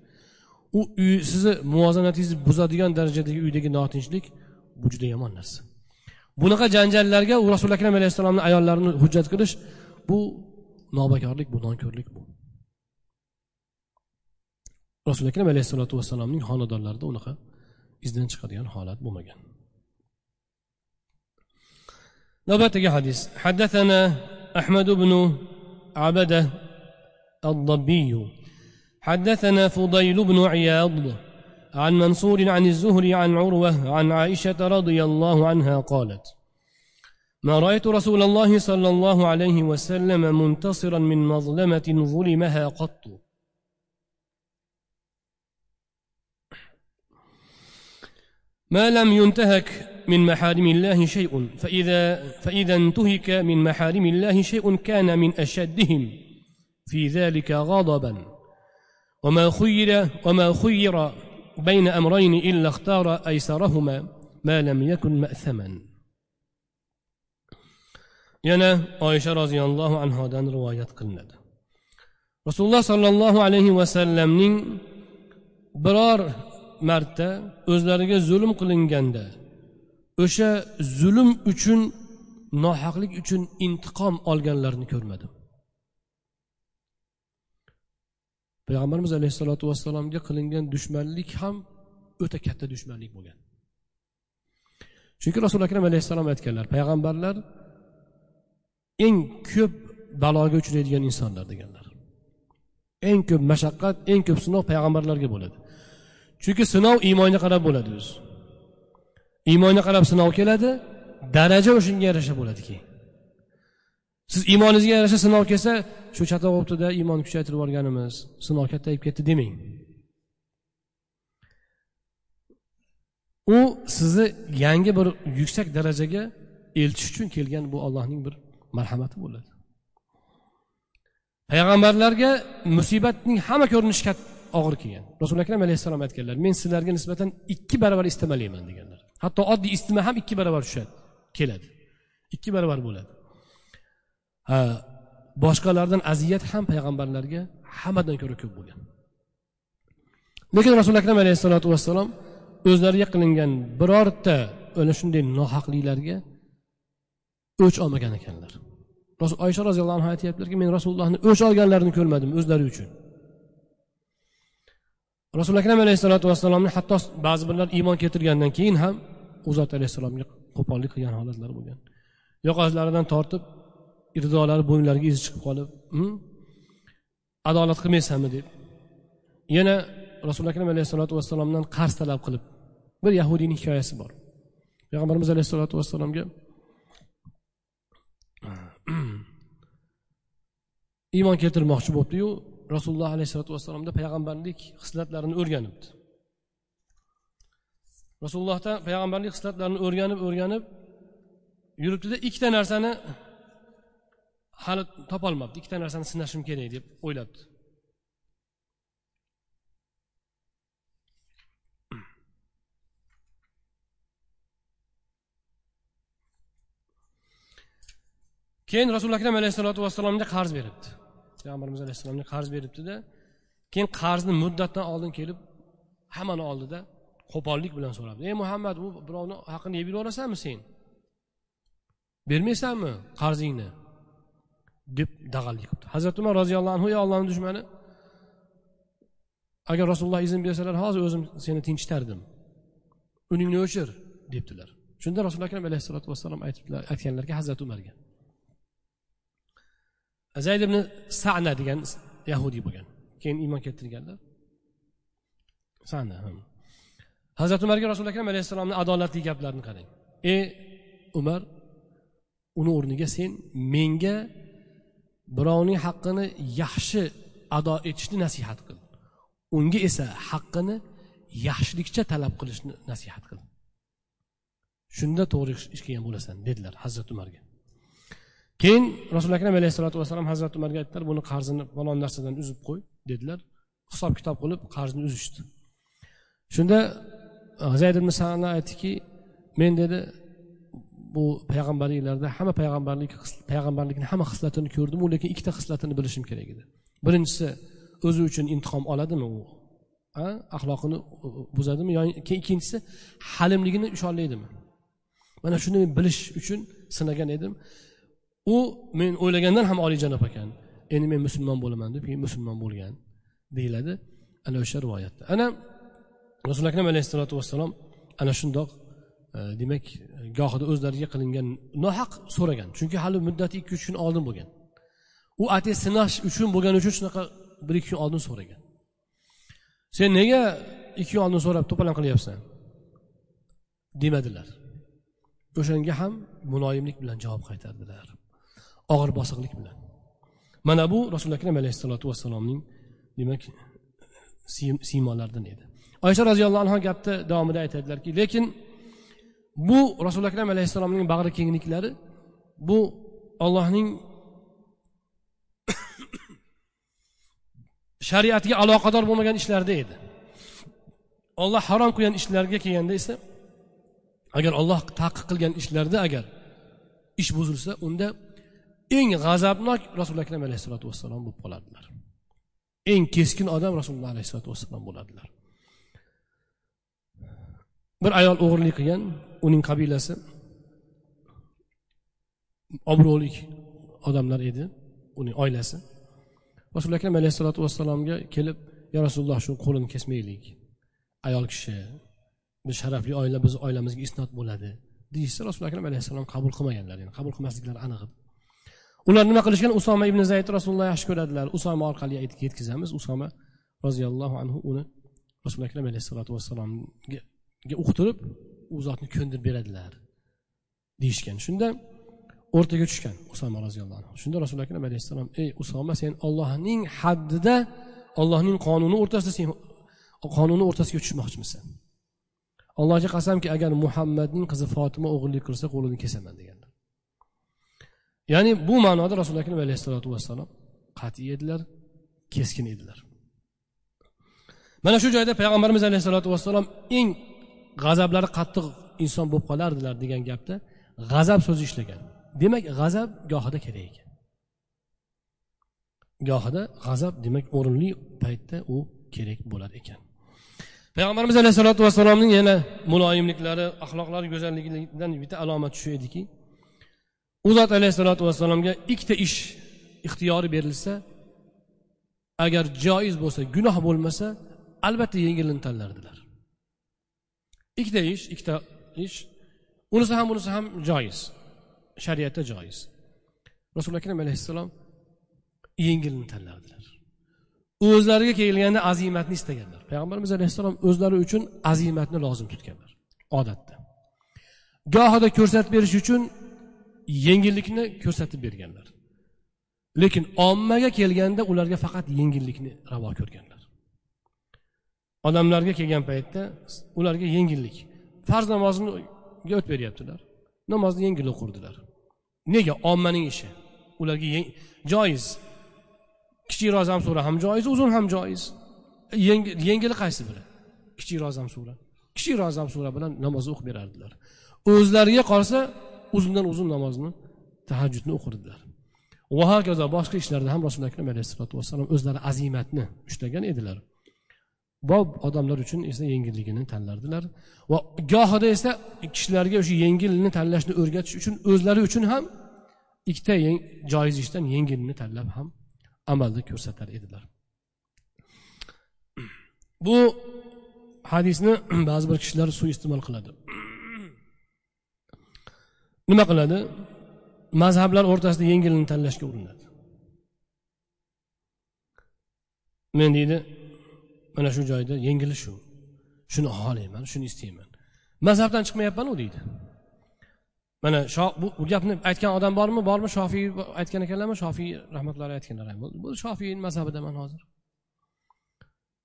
u uy sizni muvozanatingizni buzadigan darajadagi uydagi notinchlik bu juda yomon narsa bunaqa janjallarga u rasuli akram alayhissalomni ayollarini hujjat qilish bu nobakorlik bu nonko'rlik bu rasuli akram alayhissalotu vassalomning xonadonlarida unaqa izdan chiqadigan holat bo'lmagan navbatdagi hadis حدثنا أحمد بن عبده الضبي حدثنا فضيل بن عياض عن منصور عن الزهري عن عروة عن عائشة رضي الله عنها قالت ما رأيت رسول الله صلى الله عليه وسلم منتصرا من مظلمة ظلمها قط. ما لم ينتهك من محارم الله شيء فإذا, فإذا انتهك من محارم الله شيء كان من أشدهم في ذلك غضبا. وما خير وما خير بين أمرين إلا اختار أيسرهما ما لم يكن مأثما yana oysha roziyallohu anhodan rivoyat qilinadi rasululloh sollallohu alayhi vasallamning biror marta o'zlariga zulm qilinganda o'sha zulm uchun nohaqlik uchun intiqom olganlarini ko'rmadim Payg'ambarimiz alayhissalotu vassalomga qilingan dushmanlik ham o'ta katta dushmanlik bo'lgan. Chunki rasuli akram alayhissalom aytganlar payg'ambarlar eng ko'p baloga uchraydigan insonlar deganlar. Eng ko'p mashaqqat eng ko'p sinov payg'ambarlarga bo'ladi. Chunki sinov iymonga qarab bo'ladi o'zi. Iymonga qarab sinov keladi daraja o'shanga yarasha bo'ladi keyin siz iymoningizga yarasha sinov kelsa shu chatoq o'tida iymon kuchaytirib yuborganimiz sinov kattayib ketdi demang. U sizni yangi bir yuksak darajaga eltish uchun kelgan bu allohning bir marhamati bo'ladi. Payg'ambarlarga musibatning hamma ko'rinishi og'ir kelgan. Rasuli akram alayhissalom aytganlar men sizlarga nisbatan ikki barobar istimalayman deganlar. Hatto oddiy istima ham ikki barobar tushadi keladi. Ikki barobar bo'ladi. Boshqalardan aziyat ham payg'ambarlarga hammadan ko'ra ko'p bo'lgan. Lekin rasuli akram alayhissalotu vassalom o'zlariga qilingan birorta ana shunday nohaqliklarga o'ch olmagan ekanlar. Oysha roziyallohu anhu aytyaptilarki men rasulullohni o'ch olganlarini ko'rmadim o'zlari uchun. Rasuli akram alayhissalotu vassalomni hatto ba'zi birlar iymon keltirgandan keyin ham u zot alayhissalomga qo'pollik qilgan holatlar bo'lgan. Yoqalaridan tortib irdolari bo'yinlariga iz chiqib qolib hmm? adolat qilmaysanmi? deb. Yana rasuli akram alayhissalotu vassalomdan qarz talab qilib bir yahudiyni hikoyasi bor. Payg'ambarimiz alayhissalotu vassalomga iymon keltirmoqchi bo'libdiyu. Rasululloh alayhissalotu vassalomda payg'ambarlik xislatlarini o'rganibdi. Rasulullohdan payg'ambarlik xislatlarini o'rganib o'rganib yuribdida ikkita narsani hali topolmabdi. Ikkita narsani sinashim kerak deb o'ylabdi. Keyin rasuli akram alayhissalotu vassalomga qarz beribdi. Payg'ambarimiz alayhissalomga qarz beribdida keyin qarzni muddatdan oldin kelib hammani oldida qo'pollik bilan so'rabdi. Ey muhammad u birovni haqini yeb yuborasanmi sen? Bermaysanmi qarzingni? Deb dag'allik qilibdi hazrati umar roziyallohu anhu ey ollohni dushmani agar rasululloh izn bersalar hozir o'zim seni tinchitardim. Uningni o'chir debdilar. Shunda rasuli akram alayhissalotu vassalom aytganlarga hazrati umarga zayd ibn sana degan yahudiy bo'lgan keyin iymon keltirganlar. Sana hmm. hazrati umarga rasuli akram alayhissalomni adolatli gaplarini qarang. Ey umar uni o'rniga sen menga birovning haqqini yaxshi ado etishni nasihat qil. Unga esa haqqini yaxshilikcha talab qilishni nasihat qil. Shunda to'g'ri ish qilgan bo'lasan dedilar hazrati umarga. Keyin rasuli akram alayhissalotu vassalom hazrati umarga aytdilar buni qarzini falon narsadan uzib qo'y dedilar. Hisob kitob qilib qarzni uzishdi. Shunda zayd ibn sana aytdiki men dedi bu payg'ambarliklarda hamma payg'ambarlik payg'ambarlikni hamma xislatini ko'rdimu lekin ikkita xislatini bilishim kerak edi. Birinchisi o'zi uchun intiqom oladimi u? Axloqini buzadimi? Yoki ikkinchisi halimligini ushollaydimi mana shuni men bilish uchun sinagan edim. U men o'ylagandan ham olijanob ekan. Endi men musulmon bo'laman deb keyin musulmon bo'lgan deyiladi ana o'sha rivoyatda. Ana rasuli akram alayhissalotu vassalom ana shundoq Э, demak gohida o'zlariga qilingan nohaq so'ragan. Chunki hali muddati ikki uch kun oldin bo'lgan. U atay sinash uchun bo'lgani uchun shunaqa bir ikki kun oldin so'ragan. Sen nega ikki kun oldin so'rab to'polon qilyapsan? Demadilar. O'shanga ham muloyimlik bilan javob qaytardilar. Og'ir bosiqlik bilan. Mana bu rasuli akram alayhissalotu vassalomning demak siymolaridan edi. Oysha roziyallohu anhu gapni davomida aytadilarki lekin bu rasuli akram alayhissalomning bag'ri kengliklari bu ollohning shariatiga aloqador bo'lmagan ishlarda edi. Olloh harom qilgan ishlarga kelganda esa agar olloh taqiq qilgan ishlarda agar ish buzilsa unda eng g'azabnok rasuli akram alayhissalotu vassalom bo'lib qoladilar. Eng keskin odam rasululloh alayhissalotu vassalom bo'ladilar. Bir ayol o'g'irlik qilgan uning qabilasi obro'li odamlar edi uning oilasi. Rasuli akram alayhissalotu vassalomga kelib ya rasululloh shu qo'lini kesmaylik. Ayol kishi biz sharafli oila biz oilamizga isnot bo'ladi. Deyishsa rasuli akram alayhissalom qabul qilmaganlar yani qabul qilmasliklari aniq edi ular nima qilishgan? Usoma ibn zayd rasululloh yaxshi ko'radilar. Usoma orqali aytib yetkazamiz. Usoma roziyallohu anhu uni rasuli akram alayhissalotu vassalomga uqtirib u zotni ko'ndirib beradilar deyishgan. Shunda o'rtaga tushgan usoma roziyallohu anhu. Shunda rasuli akram alayhissalom ey usoma sen ollohning haddida ollohning qonuni o'rtasida sen qonuni o'rtasiga tushmoqchimisan. Allohga qasamki agar muhammadning qizi fotima o'g'irlik qilsa qo'lini kesaman deganlar. Ya'ni bu ma'noda rasuli akram alayhissalotu vassalom qat'iy edilar keskin edilar. Mana shu joyda payg'ambarimiz alayhissalotu vassalom eng g'azablari qattiq inson bo'lib qolardilar degan gapda g'azab so'zi ishlagan. Demak g'azab gohida kerak ekan. Gohida g'azab demak o'rinli paytda u kerak bo'lar ekan. Payg'ambarimiz alayhissalotu vassalomning yana muloyimliklari axloqlari go'zalligidan bitta alomati shu ediki u zot alayhissalotu vassalomga ikkita ish ixtiyori berilsa agar joiz bo'lsa gunoh bo'lmasa albatta yengilini tanlardilar. Ikkita ish ikkita ish. Unisi ham bunisi ham joiz. Shariatda joiz. Rasuli akram alayhissalom yengilni tanlardilar o'zlariga kelganda azimatni istaganlar. Payg'ambarimiz alayhissalom o'zlari uchun azimatni lozim tutganlar. Odatda. Gohida ko'rsatib berish uchun yengillikni ko'rsatib berganlar. Lekin ommaga kelganda ularga faqat yengillikni ravo ko'rganlar. Odamlarga kelgan paytda ularga yengillik. Farz namozini o't beryaptilar. Namozni yengil o'qirdilar. Nega? Ommaning ishi. Ularga joiz. Kichik rozam sura ham joiz uzun ham joiz. Yengili qaysi biri? Kichik rozam sura. Kichik rozam sura bilan namoz o'qib berardilar. O'zlariga qolsa uzundan uzun namozni tahajjudni o'qirdilar. Va hokazo boshqa ishlarda ham rasululo akram alayhissalotu vassalom o'zlari azimatni ushlagan edilar. Bu odamlar uchun esa yengilligini tanlardilar. Va gohida esa kishilarga o'sha yengilni tanlashni o'rgatish uchun o'zlari uchun ham ikkita joiz ishdan yengilni tanlab ham amalda ko'rsatar edilar. Bu hadisni ba'zi bir kishilar suiiste'mol qiladi. Nima qiladi? Mazhablar o'rtasida yengilni tanlashga urinadi. Men deydi mana shu joyda yengilish shu shuni xohlayman shuni istayman. Mazhabdan chiqmayapmanu deydi. Mana bu, bu gapni aytgan odam bormi? Bormi shofiy aytgan ekanlarmi? Shofiy rahmatullohi aytganlar bu shofiy mazhabidaman hozir.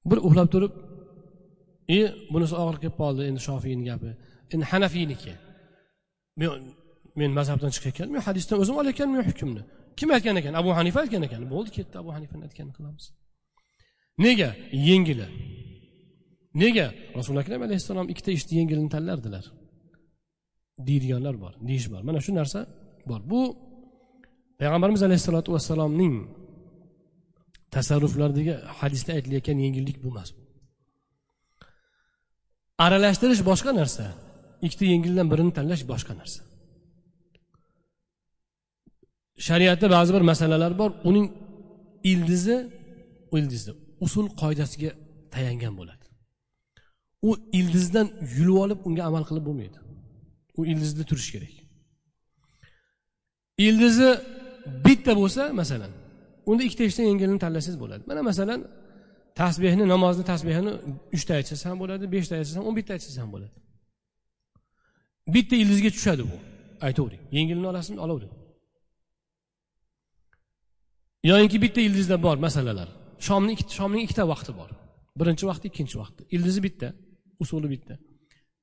Bir uxlab turib e bunisi og'ir kelib qoldi endi shofiyni gapi endi hanafiyniki men mazhabdan chiqayotgan men hadisdan o'zim olayotganman hukmni. Kim aytgan ekan? Abu hanifa aytgan ekan? Bo'ldi ketdi abu hanifani aytganini qilamiz. Nega? Yengili. Nega? Rasuli akram alayhissalom ikkita ishni yengilini tanlardilar. Deydiganlar bor deyish bor. Mana shu narsa bor. Bu payg'ambarimiz alayhissalotu vassalomning tasarruflaridagi hadisda aytilayotgan yengillik bu emas aralashtirish boshqa narsa ikkita yengildan birini tanlash boshqa narsa. Shariatda ba'zi bir masalalar bor uning ildizi ildizi. Usul qoidasiga tayangan bo'ladi. U ildizdan yulib olib unga amal qilib bo'lmaydi. U ildizda turishi kerak. Ildizi bitta bo'lsa masalan unda ikkita ishdan yengilini tanlasangiz bo'ladi. Mana masalan tasbehni namozni tasbehini uchta aytsangiz ham bo'ladi beshta aytsangiz ham o'n bitta aytsangiz ham bo'ladi. Bitta ildizga tushadi bu. Aytavering yengilini olasizmi? Olavering. Yoyinki bitta ildizda bor masalalar. Shomni shomning ikkita vaqti bor. Birinchi vaqti ikkinchi vaqti. Ildizi bitta usuli bitta.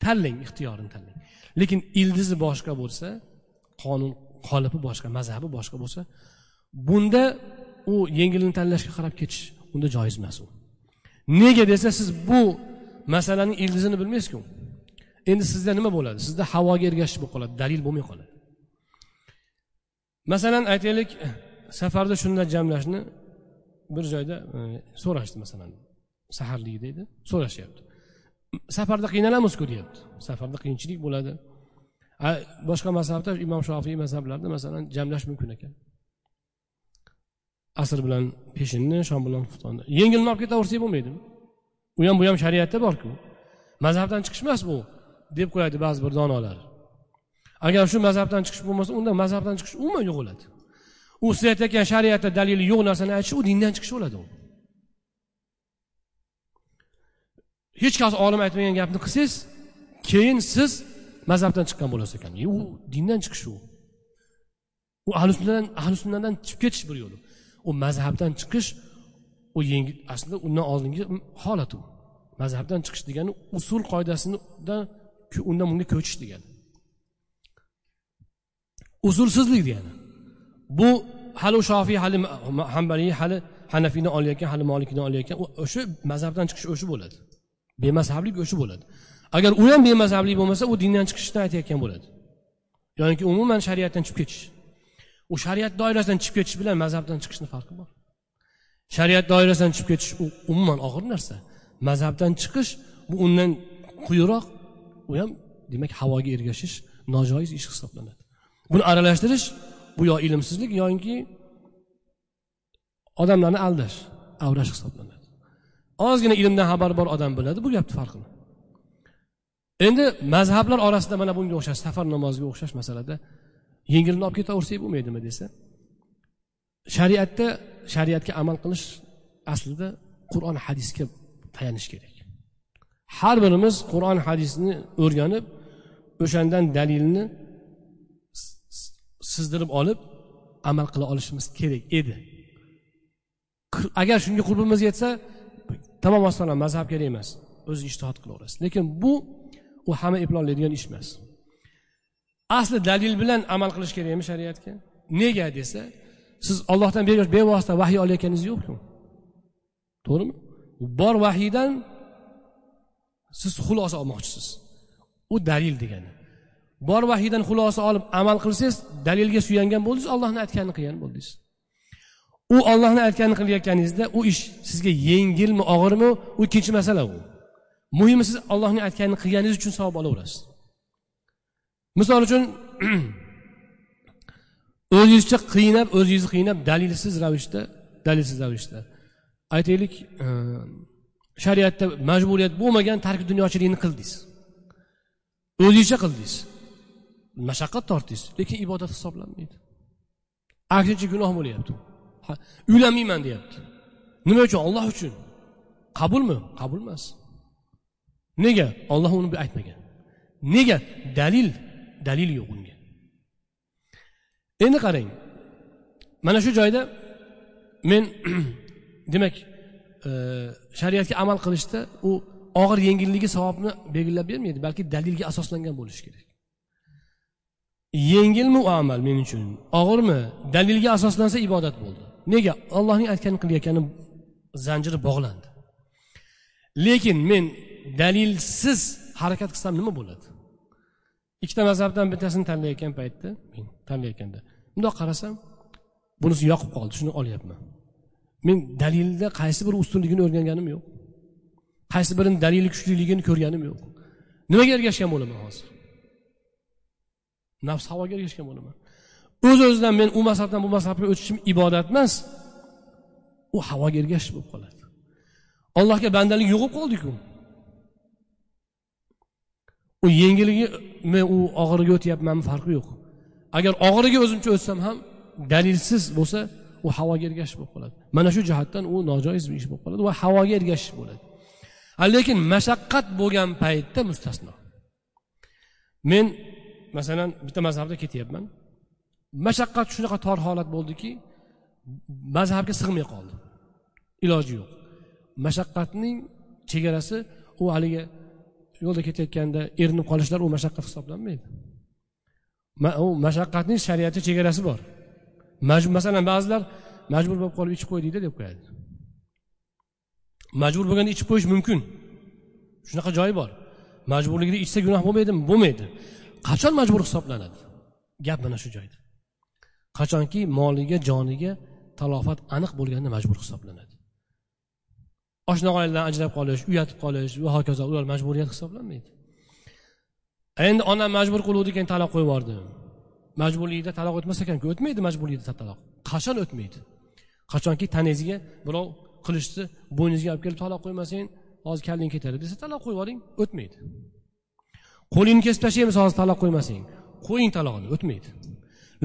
Tanlang ixtiyorini tanlang. Lekin ildizi boshqa bo'lsa qonun qolipi boshqa mazhabi boshqa bo'lsa bunda u yengilini tanlashga qarab ketish unda joiz emas u. Nega desa siz bu masalaning ildizini bilmaysizku. Endi sizda nima bo'ladi? Sizda havoga ergashish bo'lib qoladi dalil bo'lmay qoladi. Masalan aytaylik safarda shunday jamlashni bir joyda so'rashdi masalan saharlikda edi so'rashyapti. Safarda qiynalamizku deyapti. Safarda qiyinchilik bo'ladi. Boshqa mazhabda imom shofiy mazhablarida masalan jamlash mumkin ekan. Asr bilan peshinni shom bilan xuftonni yengilni olib ketaversak bo'lmaydimi? U ham bu ham shariatda borku. Mazhabdan chiqish emas bu deb qo'yadi ba'zi bir donolar. Agar shu mazhabdan chiqish bo'lmasa unda mazhabdan chiqish umuman yo'q bo'ladi u siz aytayotgan shariatda dalili yo'q narsani aytish u dindan chiqish bo'ladi u. Hech qaysi olim aytmagan gapni qilsangiz keyin siz mazhabdan chiqqan bo'lasiz ekan. U dindan chiqish u. U ahli sunnadan ahli sunnadan chiqib ketish bir yo'li. U mazhabdan chiqish u yengil aslida undan oldingi holat u. Mazhabdan chiqish degani usul qoidasidan undan bunga ko'chish degani. Usulsizlik degani. Bu hali shofiy hali hambaliy hali hanafiyni olayotgan hali molikni olayotgan o'sha mazhabdan chiqish o'sha bo'ladi. Bemazhablik o'sha bo'ladi. Agar u ham bemazhablik bo'lmasa u dindan chiqishni aytayotgan bo'ladi. Yoki umuman shariatdan chiqib ketish. U shariat doirasidan chiqib ketish bilan mazhabdan chiqishni farqi bor. Shariat doirasidan chiqib ketish u umuman og'ir narsa. Mazhabdan chiqish bu undan quyiroq u ham demak havoga ergashish nojoiz ish hisoblanadi. Buni aralashtirish bu yo ilmsizlik yoinki odamlarni aldash avrash hisoblanadi. Ozgina ilmdan xabari bor odam biladi bu gapni farqini endi mazhablar orasida mana bunga o'xshash safar namoziga o'xshash masalada yengilni olib ketaversak bo'lmaydimi desa shariatda shariatga amal qilish aslida qur'on hadisga tayanish kerak. Har birimiz qur'on hadisni o'rganib o'shandan dalilni sizdirib olib amal qila olishimiz kerak edi. Agar shunga qurbimiz yetsa tamom osmon mazhab kerak emas o'zi ishtihod qilaverasiz lekin bu u hamma eplolmaydigan ish emas. Asli dalil bilan amal qilish kerakmi shariatga. Nega desa siz ollohdan bevosita vahiy olayotganingiz yo'qku. To'g'rimi? Bor vahiydan siz xulosa olmoqchisiz. U dalil degani. Bor vahiydan xulosa olib amal qilsangiz dalilga suyangan bo'ldingiz ollohni aytganini qilgan bo'ldingiz. U ollohni aytganini qilayotganingizda u ish sizga yengilmi og'irmi u ikkinchi masala u muhimi siz ollohni aytganini qilganingiz uchun savob olaverasiz. Misol uchun o'zingizcha qiynab o'zingizni qiynab dalilsiz ravishda dalilsiz ravishda. Aytaylik e, shariatda majburiyat bo'lmagan tarki dunyochilikni qildingiz. O'zingizcha qildingiz. Mashaqqat tortdingiz lekin ibodat hisoblanmaydi. Aksincha gunoh bo'lyapti. Uylanmayman deyapti. Nima uchun? Olloh uchun. Qabulmi? Qabul emas. Nega? Olloh uni aytmagan. Nega? Dalil dalil yo'q unga. Endi qarang. Mana shu joyda men demak e, shariatga amal qilishda u og'ir yengilligi savobni belgilab bermaydi balki dalilga asoslangan bo'lishi kerak. Yengilmi u amal men uchun. Og'irmi? Dalilga asoslansa ibodat bo'ldi. Nega? Allohning aytganini qilayotgani zanjiri bog'landi. Lekin men dalilsiz harakat qilsam nima bo'ladi? Ikkita mazhabdan bittasini tanlayotgan paytda men tanlayotganda bundoq qarasam bunisi yoqib qoldi shuni olyapman. Men dalilda qaysi bir ustunligini o'rganganim yo'q. Qaysi birini dalili kuchliligini ko'rganim yo'q. Nimaga ergashgan bo'laman hozir? Nafs havoga ergashgan bo'laman. O'z o'zidan men u mazhabdan bu mazhabga o'tishim ibodat emas. U havoga ergashish bo'lib qoladi. Allohga bandalik yo'q bo'lib qoldiku. U yengilligi men u og'iriga o'tyapmanmi farqi yo'q. Agar og'iriga o'zimcha o'tsam ham dalilsiz bo'lsa u havoga ergashish bo'lib qoladi. Mana shu jihatdan u nojoiz bir ish bo'lib qoladi va havoga ergashish bo'ladi. Lekin mashaqqat bo'lgan paytda mustasno. Men masalan bitta mazhabda ketyapman. Mashaqqat shunaqa tor holat bo'ldiki mazhabga sig'may qoldi iloji yo'q. Mashaqqatning chegarasi u haligi yo'lda ketayotganda erinib qolishlar u mashaqqat hisoblanmaydi. U mashaqqatning shariatda chegarasi bor. Masalan ba'zilar majbur bo'lib qolib ichib qo'y deydi deb qo'yadi. Majbur bo'lganda ichib qo'yish mumkin. Shunaqa joyi bor. Majburligida ichsa gunoh bo'lmaydimi bo'lmaydi. Qachon majbur hisoblanadi? Gap mana shu joyda. Qachonki moliga joniga talofat aniq bo'lganda majbur hisoblanadi. Oshna oiladan ajrab qolish uyatib qolish va hokazo ular majburiyat hisoblanmaydi. Endi onam majbur qiluvdi keyin taloq qo'yib yubordi. Majburlikda taloq o'tmas ekanku o'tmaydi majburlikda taloq. Qachon o'tmaydi? Qachonki tanangizga birov qilichni bo'yningizga olib kelib taloq qo'ymasang hozir kalling ketadi desa taloq qo'yib yuboring o'tmaydi. Qo'lingni kesib tashlaymiz hozir taloq qo'ymasang. Qo'ying talog'ini o'tmaydi.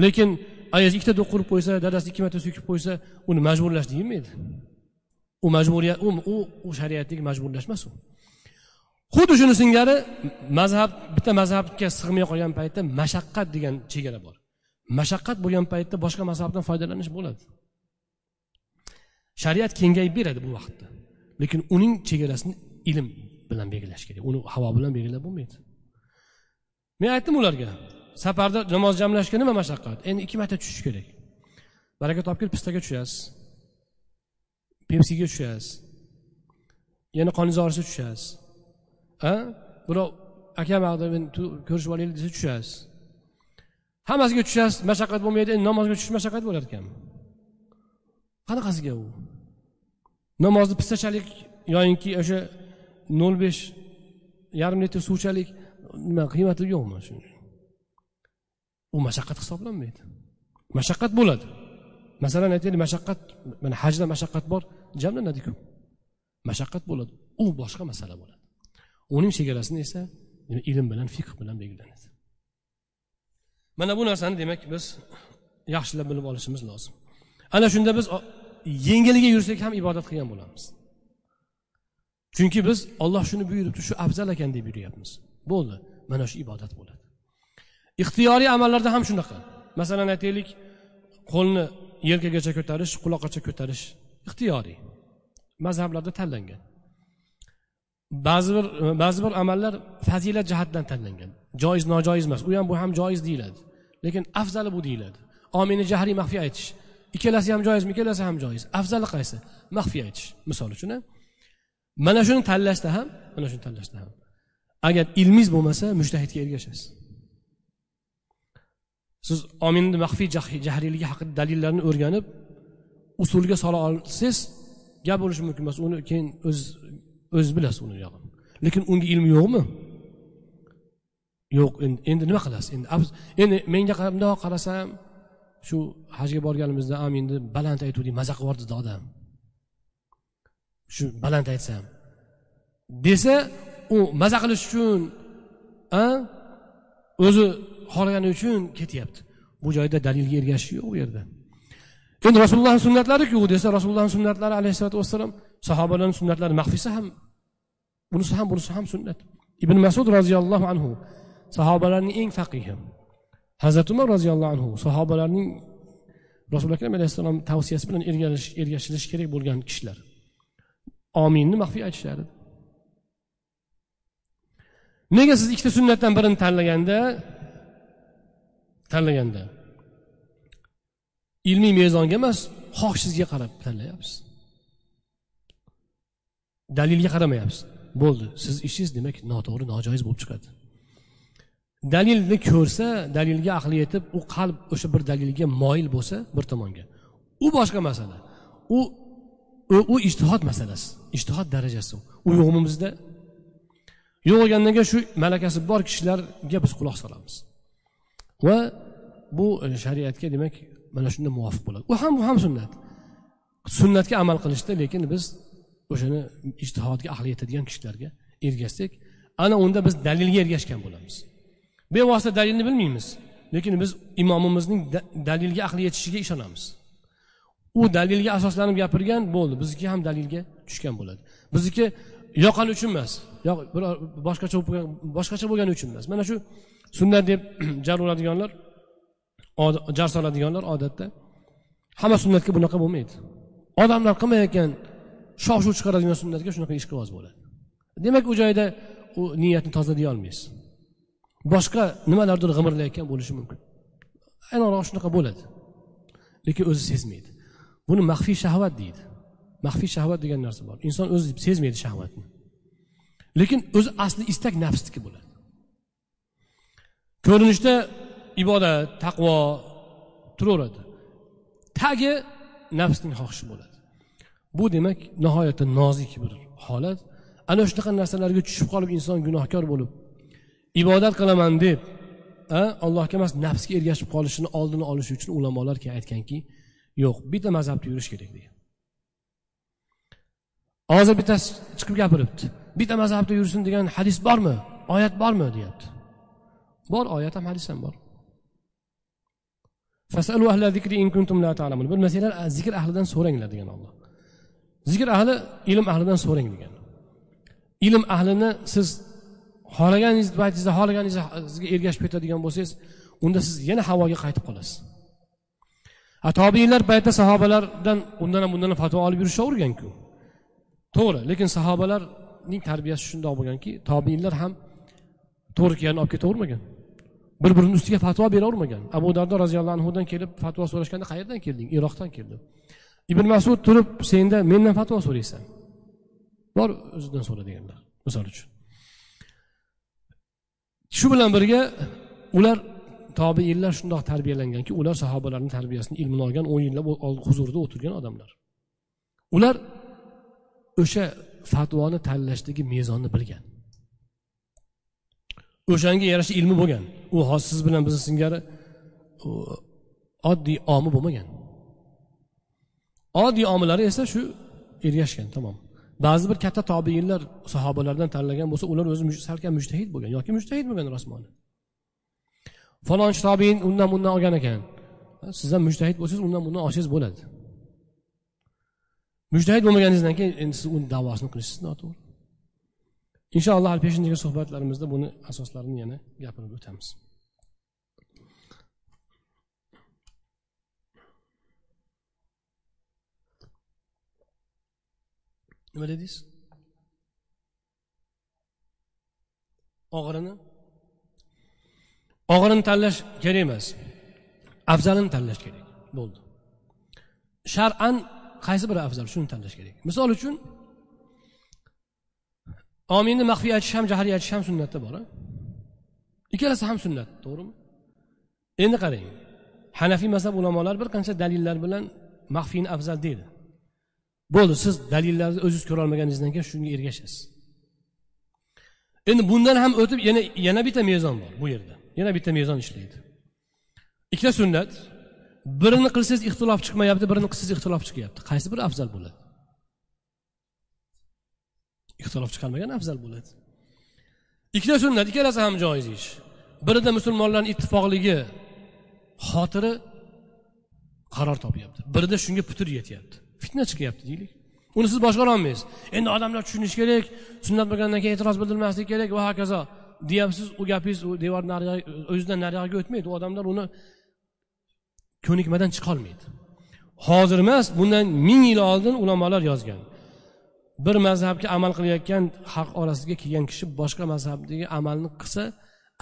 Lekin ayoz ikkita do'q qurib qo'ysa dadasi ikki marta so'kib qo'ysa uni majburlash deyilmaydi. U majburiyat u u shariatdagi majburlash emas u. Xuddi shuni singari mazhab bitta mazhabga sig'may qolgan paytda mashaqqat degan chegara bor. Mashaqqat bo'lgan paytda boshqa mazhabdan foydalanish bo'ladi. Shariat kengayib beradi bu vaqtda. Lekin uning chegarasini ilm bilan belgilash kerak uni havo bilan belgilab bo'lmaydi. Men aytdim ularga safarda namoz jamlashga nima mashaqqat. Endi ikki marta tushish kerak. Baraka topib pistaga tushasiz. Pepsiga tushasiz. Yana qoningiz og'risa tushasiz. A? Birov akam ko'rishib olaylik desa tushasiz. Hammasiga tushasiz mashaqqat bo'lmaydi endi namozga tushish mashaqqat bo'lar ekanmi qanaqasiga u? Namozni pistachalik yoyinki o'sha nol besh yarim litr suvchalik nima qiymati yo'qmi shu u mashaqqat hisoblanmaydi. Mashaqqat bo'ladi. Masalan aytaylik mashaqqat mana hajda mashaqqat bor jamlanadiku mashaqqat bo'ladi. U boshqa masala bo'ladi. Uning chegarasini esa ilm bilan fiqh bilan belgilanadi. Mana bu narsani demak biz yaxshilab bilib olishimiz lozim. Ana shunda biz yengilga yursak ham ibodat qilgan bo'lamiz. Chunki biz olloh shuni buyuribdi shu afzal ekan deb yuryapmiz. Bo'ldi. Mana shu ibodat bo'ladi. Ixtiyoriy amallarda ham shunaqa. Masalan aytaylik qo'lni yelkagacha ko'tarish quloqqacha ko'tarish ixtiyoriy. Mazhablarda tanlangan. Ba'zi bir ba'zi bir amallar fazilat jihatidan tanlangan. Joiz nojoiz emas. U ham bu ham joiz deyiladi. Lekin afzali bu deyiladi. Omini jahriy maxfiy aytish. Ikkalasi ham joizmi ikkalasi ham joiz. Afzali qaysi? Maxfiy aytish. Misol uchun mana shuni tanlashda ham mana shuni tanlashda ham agar ilmingiz bo'lmasa mushtahidga ergashasiz. Siz ominni maxfiy jahriyligi haqida dalillarni o'rganib usulga sola olsangiz gap bo'lishi mumkin emas. Uni keyin o'z o'ziz bilasiz uni yog'ini. Lekin unga ilmi yo'qmi? Yo'q. Endi nima qilasiz? Endi endi menga bundoq qarasam shu hajga borganimizda aminni baland aytuvdik maza qilib yubordi odam. Shu baland aytsam. Desa u maza qilish uchun o'zi xohlagani uchun ketyapti. Bu joyda dalilga ergashish yo'q u yerda. Endi rasulullohni sunnatlariku desa rasulullohni sunnatlari alayhissalotu vassalom sahobalarni sunnatlari maxfiysi ham bunisi ham bunisi ham sunnat. Ibn masud roziyallohu anhu sahobalarning eng faqihi hazrati umar roziyallohu anhu sahobalarning rasuli akram alayhissalom tavsiyasi bilan ergashilishi kerak bo'lgan kishilar. Ominni maxfiy aytishardi nega siz ikkita sunnatdan birini tanlaganda tanlaganda? Ilmiy mezonga emas xohishingizga qarab tanlayapsiz. Dalilga qaramayapsiz. Bo'ldi. Siz ishingiz demak noto'g'ri nojoiz bo'lib chiqadi. Dalilni ko'rsa dalilga aqli yetib u qalb o'sha bir dalilga moyil bo'lsa bir tomonga. U boshqa masala. U u ishtihod masalasi ishtihod darajasi. U yo'qmi bizda yo'q bo'lgandan shu malakasi bor kishilarga biz quloq solamiz. Va bu e, shariatga demak mana shunda muvofiq bo'ladi. U ham bu ham sunnat. Sunnatga amal qilishda lekin biz o'shani ijtihodga ahli yetadigan kishilarga ergashsak ana unda biz dalilga ergashgan bo'lamiz. Bevosita dalilni bilmaymiz lekin biz imomimizning dalilga ahli yetishiga ishonamiz. U dalilga asoslanib gapirgan bo'ldi bizniki ham dalilga tushgan bo'ladi. Bizniki yoqqani uchun emas boshqacha bo'lgan boshqacha bo'lgani uchun emas mana shu sunnat deb jar uradiganlar jar soladiganlar odatda hamma sunnatga bunaqa bo'lmaydi. Odamlar qilmayotgan shov shuv chiqaradigan sunnatga shunaqa ishqiboz bo'ladi. Demak u joyda u niyatni tozalay olmaysiz. Boshqa nimalardir g'imirlayotgan bo'lishi mumkin. Aniqroq shunaqa bo'ladi. Lekin o'zi sezmaydi. Buni maxfiy shahvat deydi. Maxfiy shahvat degan narsa bor. Inson o'zi sezmaydi shahvatni. Lekin o'zi asli istak nafsniki bo'ladi. Ko'rinishda ibodat taqvo turaveradi. Tagi nafsning xohishi bo'ladi. Bu demak nihoyatda nozik bir holat. Ana shunaqa narsalarga tushib qolib inson gunohkor bo'lib ibodat qilaman deb allohga emas nafsga ergashib qolishini oldini olish uchun ulamolar keyin aytganki yo'q bitta mazhabda yurish kerak degan. Hozir bittasi chiqib gapiribdi. Bitta mazhabda yursin degan hadis bormi? Oyat bormi? deyapti. Bor oyat ham hadis ham bor. Bilmasanglar zikr ahlidan so'ranglar degan olloh zikr ahli ilm ahlidan so'rang degan. Ilm ahlini siz xohlaganingiz paytingizda xohlaganingizga ergashib ketadigan bo'lsangiz unda siz yana havoga qaytib qolasiz. Tobiinlar paytida sahobalardan undan ham bundan ham fatvo olib yurishaverganku to'g'ri lekin sahobalarning tarbiyasi shundoq bo'lganki tobiinlar ham to'g'ri kelganini olib ketavermagan. Bir birini ustiga fatvo beravermagan. Abu dardo roziyallohu anhudan kelib fatvo so'rashganda qayerdan kelding? Iroqdan keldim ibn masud turib senda mendan fatvo so'raysan. Bor o'zidan so'ra deganlar misol uchun. Shu bilan birga ular tobiinlar shundoq tarbiyalanganki ular sahobalarni tarbiyasini ilmini olgan o'n yillab huzurida o'tirgan odamlar. Ular o'sha fatvoni tanlashdagi mezonni bilgan. O'shanga yarasha ilmi bo'lgan. U hozir siz bilan bizni singari oddiy omi bo'lmagan. Oddiy omilari esa shu ergashgan tamom. Ba'zi bir katta tobeinlar sahobalardan tanlagan bo'lsa ular o'zi salkam mushtahid bo'lgan yoki mushtahid bo'lgan rasmoni. Falonchi tobein undan bundan olgan ekan. Siz ham mushtahid bo'lsangiz undan bundan olsangiz bo'ladi. Mujtahid bo'lmaganingizdan keyin endi siz uni davosini qilishingiz noto'g'ri. Inshaalloh peshingi suhbatlarimizda buni asoslarini yana gapirib o'tamiz. Nima dedingiz? Og'irini og'irini tanlash kerak emas. Afzalini tanlash kerak. Bo'ldi. Shar'an qaysi biri afzal? Shuni tanlash kerak. Misol uchun ominni maxfiy aytish ham jahriy aytish ham sunnatda bor ikkalasi ham sunnat to'g'rimi? Endi qarang hanafiy mazhab ulamolar bir qancha dalillar bilan maxfiyni afzal deydi. Bo'ldi siz dalillarni o'zingiz ko'rolmaganingizdan keyin shunga ergashasiz. Endi bundan ham o'tib yana yana bitta mezon bor bu yerda. Yana bitta mezon ishlaydi. Ikkita sunnat birini qilsangiz ixtilof chiqmayapti birini qilsangiz ixtilof chiqyapti. Qaysi biri afzal bo'ladi? Ixtilof chiqarmagan afzal bo'ladi. Ikkita sunnat ikkalasi ham joiz ish. Birida musulmonlarni ittifoqligi xotiri qaror topyapti. Birida shunga putur yetyapti. Fitna chiqyapti deylik. Uni siz boshqara olmaysiz endi odamlar tushunishi kerak sunnat bo'lgandan keyin e'tiroz bildirmaslik kerak va hokazo deyapsiz. U gapingiz u devor o'zidan nariyog'iga o'tmaydi. U odamlar uni ko'nikmadan chiqolmaydi. Hozir emas bundan ming yil oldin ulamolar yozgan. Bir mazhabga amal qilayotgan xalq orasiga kelgan kishi boshqa mazhabdagi amalni qilsa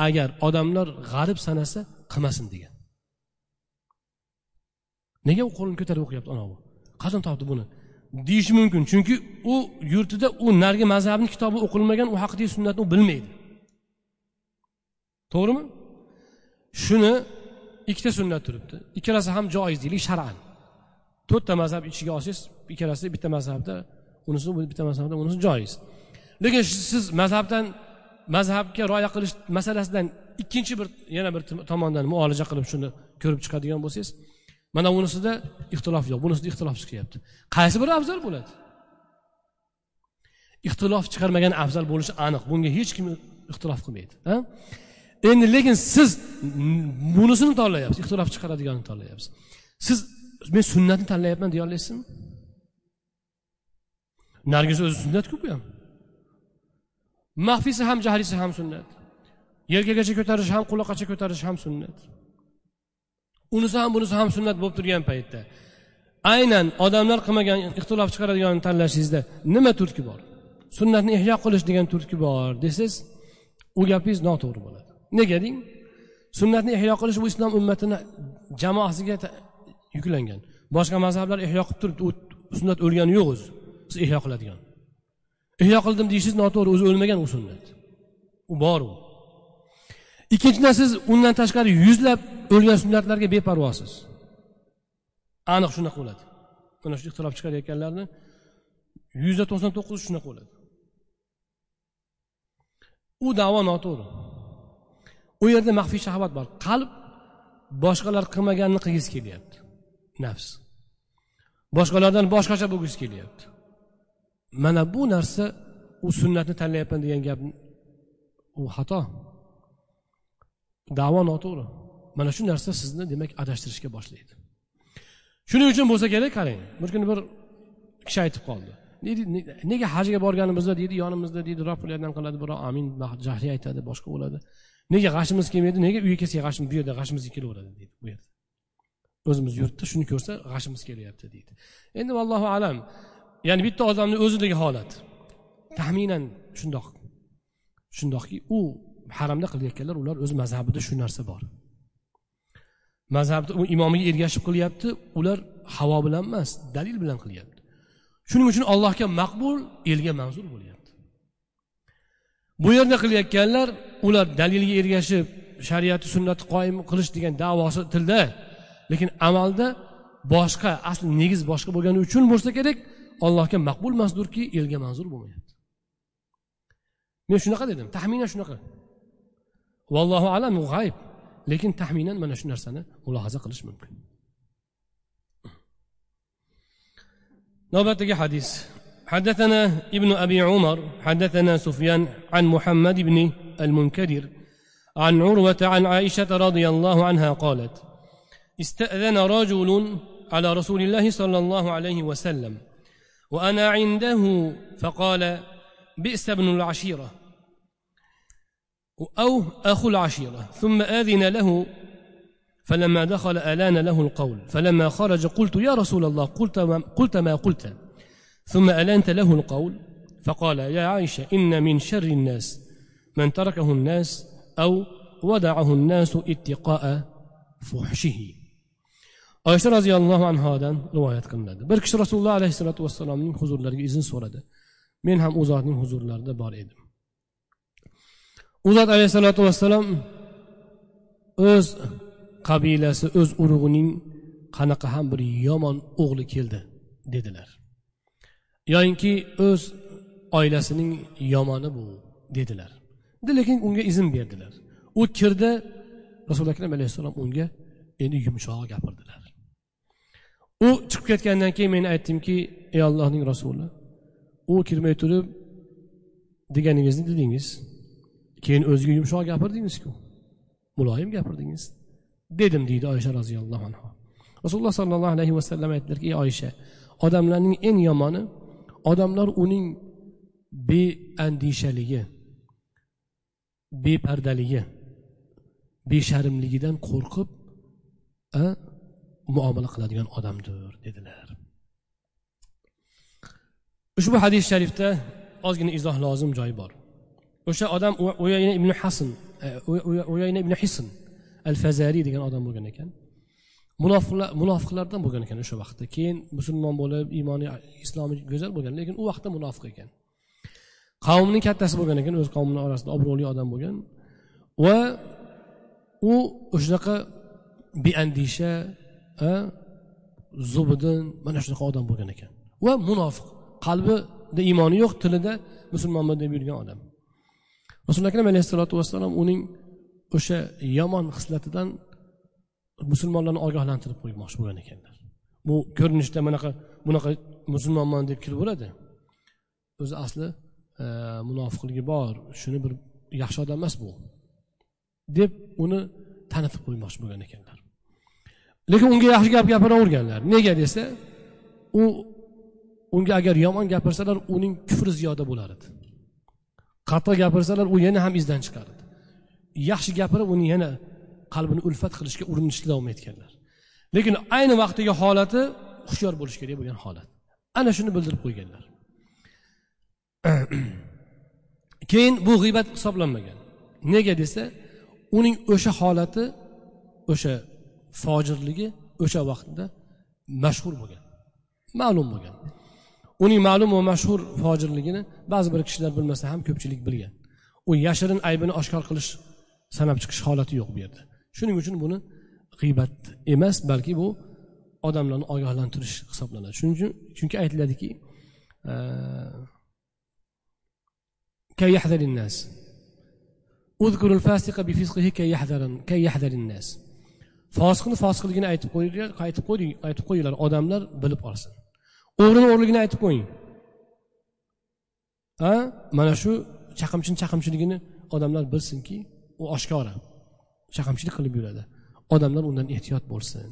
agar odamlar g'arib sanasa qilmasin degan. Nega u qo'lini ko'tarib o'qiyapti anavi? Qachon topdi buni? Deyishi mumkin chunki u yurtida u narigi mazhabni kitobi o'qilmagan u haqidagi sunnatni u bilmaydi. To'g'rimi? Shuni ikkita sunnat turibdi. Ikkalasi ham joiz deylik shar'an. To'rtta mazhab ichiga olsangiz ikkalasi bitta mazhabda unisi bitta mazhabda unisi joiz. Lekin siz mazhabdan mazhabga rioya qilish masalasidan ikkinchi bir yana bir tomondan muolaja qilib shuni ko'rib chiqadigan bo'lsangiz mana bunisida ixtilof yo'q bunisida ixtilof chiqyapti. Qaysi biri afzal bo'ladi? Ixtilof chiqarmagan afzal bo'lishi aniq. Bunga hech kim ixtilof qilmaydi endi lekin siz bunisini tanlayapsiz ixtilof chiqaradiganini tanlayapsiz. Siz men sunnatni tanlayapman deya olasizmi nargiz o'zi sunnatku bu ham. Maxfiysi ham jahlisi ham sunnat. Yelkagacha ko'tarish ham quloqqacha ko'tarish ham sunnat. Unisi ham bunisi ham sunnat bo'lib turgan paytda. Aynan odamlar qilmagan ixtilof chiqaradiganini tanlashingizda nima turtki bor? Sunnatni ihyo qilish degan turtki bor desangiz u gapingiz noto'g'ri bo'ladi. Nega deng? Sunnatni ihyo qilish bu islom ummatini jamoasiga yuklangan. Boshqa mazhablar ihyo qilib turibdi u sunnat o'lgani yo'q o'zi. Siz ihyo qiladigan. Ihyo qildim deyishingiz noto'g'ri o'zi o'lmagan u sunnat. U bor u. Ikkinchidan siz undan tashqari yuzlab o'lgan sunnatlarga beparvosiz. Aniq shunaqa bo'ladi. Mana shu ixtilof chiqarayotganlarni yuzda to'qson to'qqizi shunaqa bo'ladi. U davo noto'g'ri. U yerda maxfiy shahvat bor. Qalb boshqalar qilmaganini qilgisi kelyapti. Nafs. Boshqalardan boshqacha bo'lgisi kelyapti. Mana bu narsa u sunnatni tanlayapman degan gap u xato. Davo noto'g'ri. Mana shu narsa sizni demak adashtirishga boshlaydi. Shuning uchun bo'lsa kerak qarang. Bir kuni bir kishi aytib qoldi. Nega hajga borganimizda? deydi yonimizda deydi rob qiladi birov amin jahliy aytadi boshqa bo'ladi. Nega g'ashimiz kelmaydi? Nega uyga kelsak g'ashim bu yerda g'ashimizga kelaveradi deydi bu yerda. O'zimiz yurtda shuni ko'rsa g'ashimiz kelyapti deydi. Endi vallohu alam ya'ni bitta odamni o'zidagi holat. Taxminan shundoq shundoqki u haramda qilayotganlar ular o'z mazhabida shu narsa bor. Mazhabni u imomiga ergashib qilyapti ular havo bilan emas dalil bilan qilyapti. Shuning uchun allohga maqbul elga manzur bo'lyapti. Bu yerda qilayotganlar ular dalilga ergashib shariati sunnati qoyim qilish degan davosi tilda. Lekin amalda boshqa asli negiz boshqa bo'lgani uchun bo'lsa kerak allohga maqbul emasdirki elga manzur bo'lmayapti. Men shunaqa dedim taxminan shunaqa. Vallohu alam g'ayb. Lekin taxminan mana shu narsani mulohaza qilish mumkin. Navbatdagi hadis. حدثنا ابن أبي عمر حدثنا سفيان عن محمد بن المنكدر عن عروة عن عائشة رضي الله عنها قالت استأذن رجل على رسول الله صلى الله عليه وسلم وأنا عنده فقال بئس ابن العشيرة أو أخو العشيرة ثم آذن له فلما دخل آلان له القول فلما خرج قلت يا رسول الله قلت ما قلت, ما قلت. ثم النت له القول فقال يا عائشه ان من شر الناس من تركه الناس او ودعه الناس اتقاء fuhshihi oysha roziyallohu anhodan rivoyat qilinadi bir kishi rasululloh alayhissalotu vassalomning huzurlariga izn so'radi men ham u zotning huzurlarida bor edim u zot alayhissalotu vassalom o'z qabilasi o'z urug'ining qanaqa ham bir yomon o'g'li keldi dedilar Yoyinki o'z oilasining yomoni bu dedilar. Lekin unga izn berdilar. U kirdi rasuli akram alayhissalom unga endi yumshoq gapirdilar. U chiqib ketgandan keyin men aytdimki ey allohning rasuli u kirmay turib deganingizni dedingiz. Keyin o'ziga yumshoq gapirdingizku muloyim gapirdingiz. Dedim deydi oysha roziyallohu anhu rasululloh sollallohu alayhi vasallam aytdilarki ey oysha odamlarning eng yomoni odamlar uning beandishaligi bepardaligi besharmligidan qo'rqib muomala qiladigan odamdir dedilar. Ushbu hadis sharifda ozgina izoh lozim joyi bor. O'sha odam uyayna ibn hasn e, uyayna ibn hisn al fazariy degan odam bo'lgan ekan. Munofiqlar munofiqlardan bo'lgan ekan o'sha vaqtda. Keyin musulmon bo'lib iymoni islomi go'zal bo'lgan lekin u vaqtda munofiq ekan. Qavmning kattasi bo'lgan ekan o'z qavmini orasida obro'li odam bo'lgan. Va u o'shanaqa beandisha zubidin mana shunaqa odam bo'lgan ekan. Va munofiq. Qalbida iymoni yo'q tilida musulmonman deb yurgan odam. Rasuli akram alayhissalotu vassalom uning o'sha yomon xislatidan musulmonlarni ogohlantirib qo'ymoqchi bo'lgan ekanlar. Bu ko'rinishda bunaqa bunaqa musulmonman deb kiraveradi o'zi asli e, munofiqligi bor shuni bir yaxshi odam emas bu. Deb uni tanitib qo'ymoqchi bo'lgan ekanlar. Lekin unga yaxshi gap gapiraverganlar. Nega desa u unga agar yomon gapirsalar uning kufri ziyoda bo'lar edi. Qattiq gapirsalar u yana ham izdan chiqar edi. Yaxshi gapirib uni yana qalbini ulfat qilishga urinishda davom etganlar. Lekin ayni vaqtdagi holati hushyor bo'lish kerak bo'lgan holat. Ana shuni bildirib qo'yganlar. Keyin bu g'iybat hisoblanmagan. Nega desa uning o'sha holati o'sha fojirligi o'sha vaqtda mashhur bo'lgan ma'lum bo'lgan. Uning ma'lum va mashhur fojirligini ba'zi bir kishilar bilmasa ham ko'pchilik bilgan. U yashirin aybini oshkor qilish sanab chiqish holati yo'q bu yerda. Shuning uchun buni g'iybat emas balki bu odamlarni ogohlantirish hisoblanadi. Shuning uchun chunki aytiladiki e, fosiqni fosiqligini aytib qo'yinglar aytib qo'ying aytib qo'yinglar odamlar bilib olsin. O'g'rini o'g'riligini aytib qo'ying. A mana shu chaqimchini chaqimchiligini odamlar bilsinki u oshkora. Shahamchilik qilib yuradi. Odamlar undan ehtiyot bo'lsin.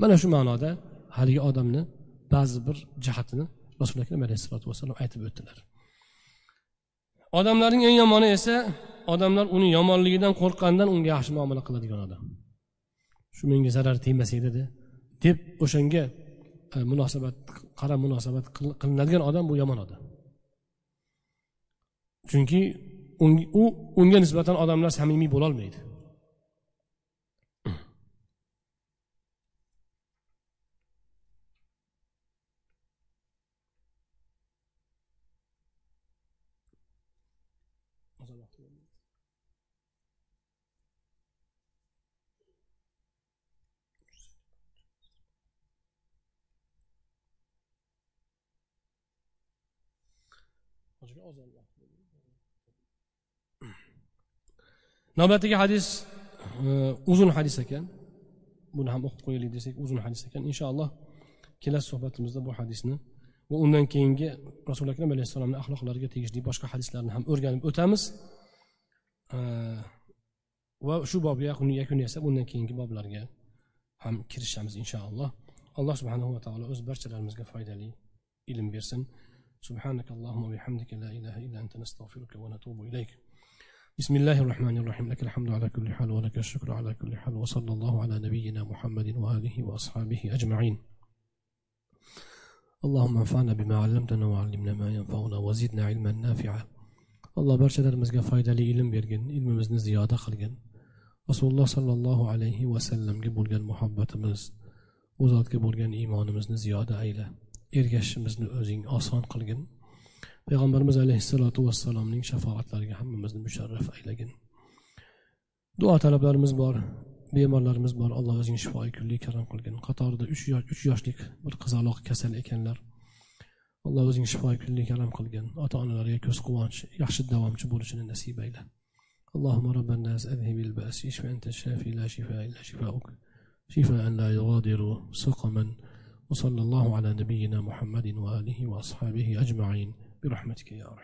Mana shu ma'noda haligi odamni ba'zi bir jihatini rasuli akram alayhissalotu vassalom aytib o'tdilar. Odamlarning eng yomoni esa odamlar uni yomonligidan qo'rqqanidan unga yaxshi muomala qiladigan odam. Shu menga zarar tegmas edi deb o'shanga e, munosabat qara munosabat qilinadigan odam bu yomon odam. Chunki u unga nisbatan odamlar samimiy bo'lolmaydi. Navbatdagi hadis e, uzun hadis ekan. Buni ham o'qib qo'yaylik desak uzun hadis ekan. Inshaalloh kelasi suhbatimizda bu hadisni va undan keyingi rasuli akram alayhissalomni axloqlariga tegishli boshqa hadislarni ham o'rganib o'tamiz. E, va shu bobga yakun yasab undan keyingi boblarga ham kirishamiz inshaalloh. Alloh subhanahu va taolo o'z barchalarimizga foydali ilm bersin. سبحانك اللهم وبحمدك لا إله إلا أنت نستغفرك ونتوب إليك. بسم الله الرحمن الرحيم. لك الحمد على كل حال ولك الشكر على كل حال وصلى الله على نبينا محمد وآله وأصحابه أجمعين. اللهم انفعنا بما علمتنا وعلمنا ما ينفعنا وزدنا علما نافعا. alloh barchalarimizga foydali ilm bergin ilmimizni ziyoda qilgin rasululloh sollallohu alayhi vasallamga bo'lgan muhabbatimiz u zotga bo'lgan iymonimizni ziyoda ayla ergashishimizni o'zing oson qilgin payg'ambarimiz alayhissalotu vassalomning shafoatlariga hammamizni musharraf aylagin duo talablarimiz bor bemorlarimiz bor alloh o'zing shifoyi kunlik karam qilgin qatorida uch uch yoshlik bir qizaloq kasal ekanlar alloh o'zing shifoyi kunlik karam qilgin ota onalarga ko'z quvonch yaxshi davomchi bo'lishini nasib ayla اللهم رب الناس أذهب البأس اشف أنت الشافي لا شفاء إلا شفاؤك شفاء لا يغادر سقما وصلى الله على نبينا محمد وآله وأصحابه أجمعين برحمتك يا أرحم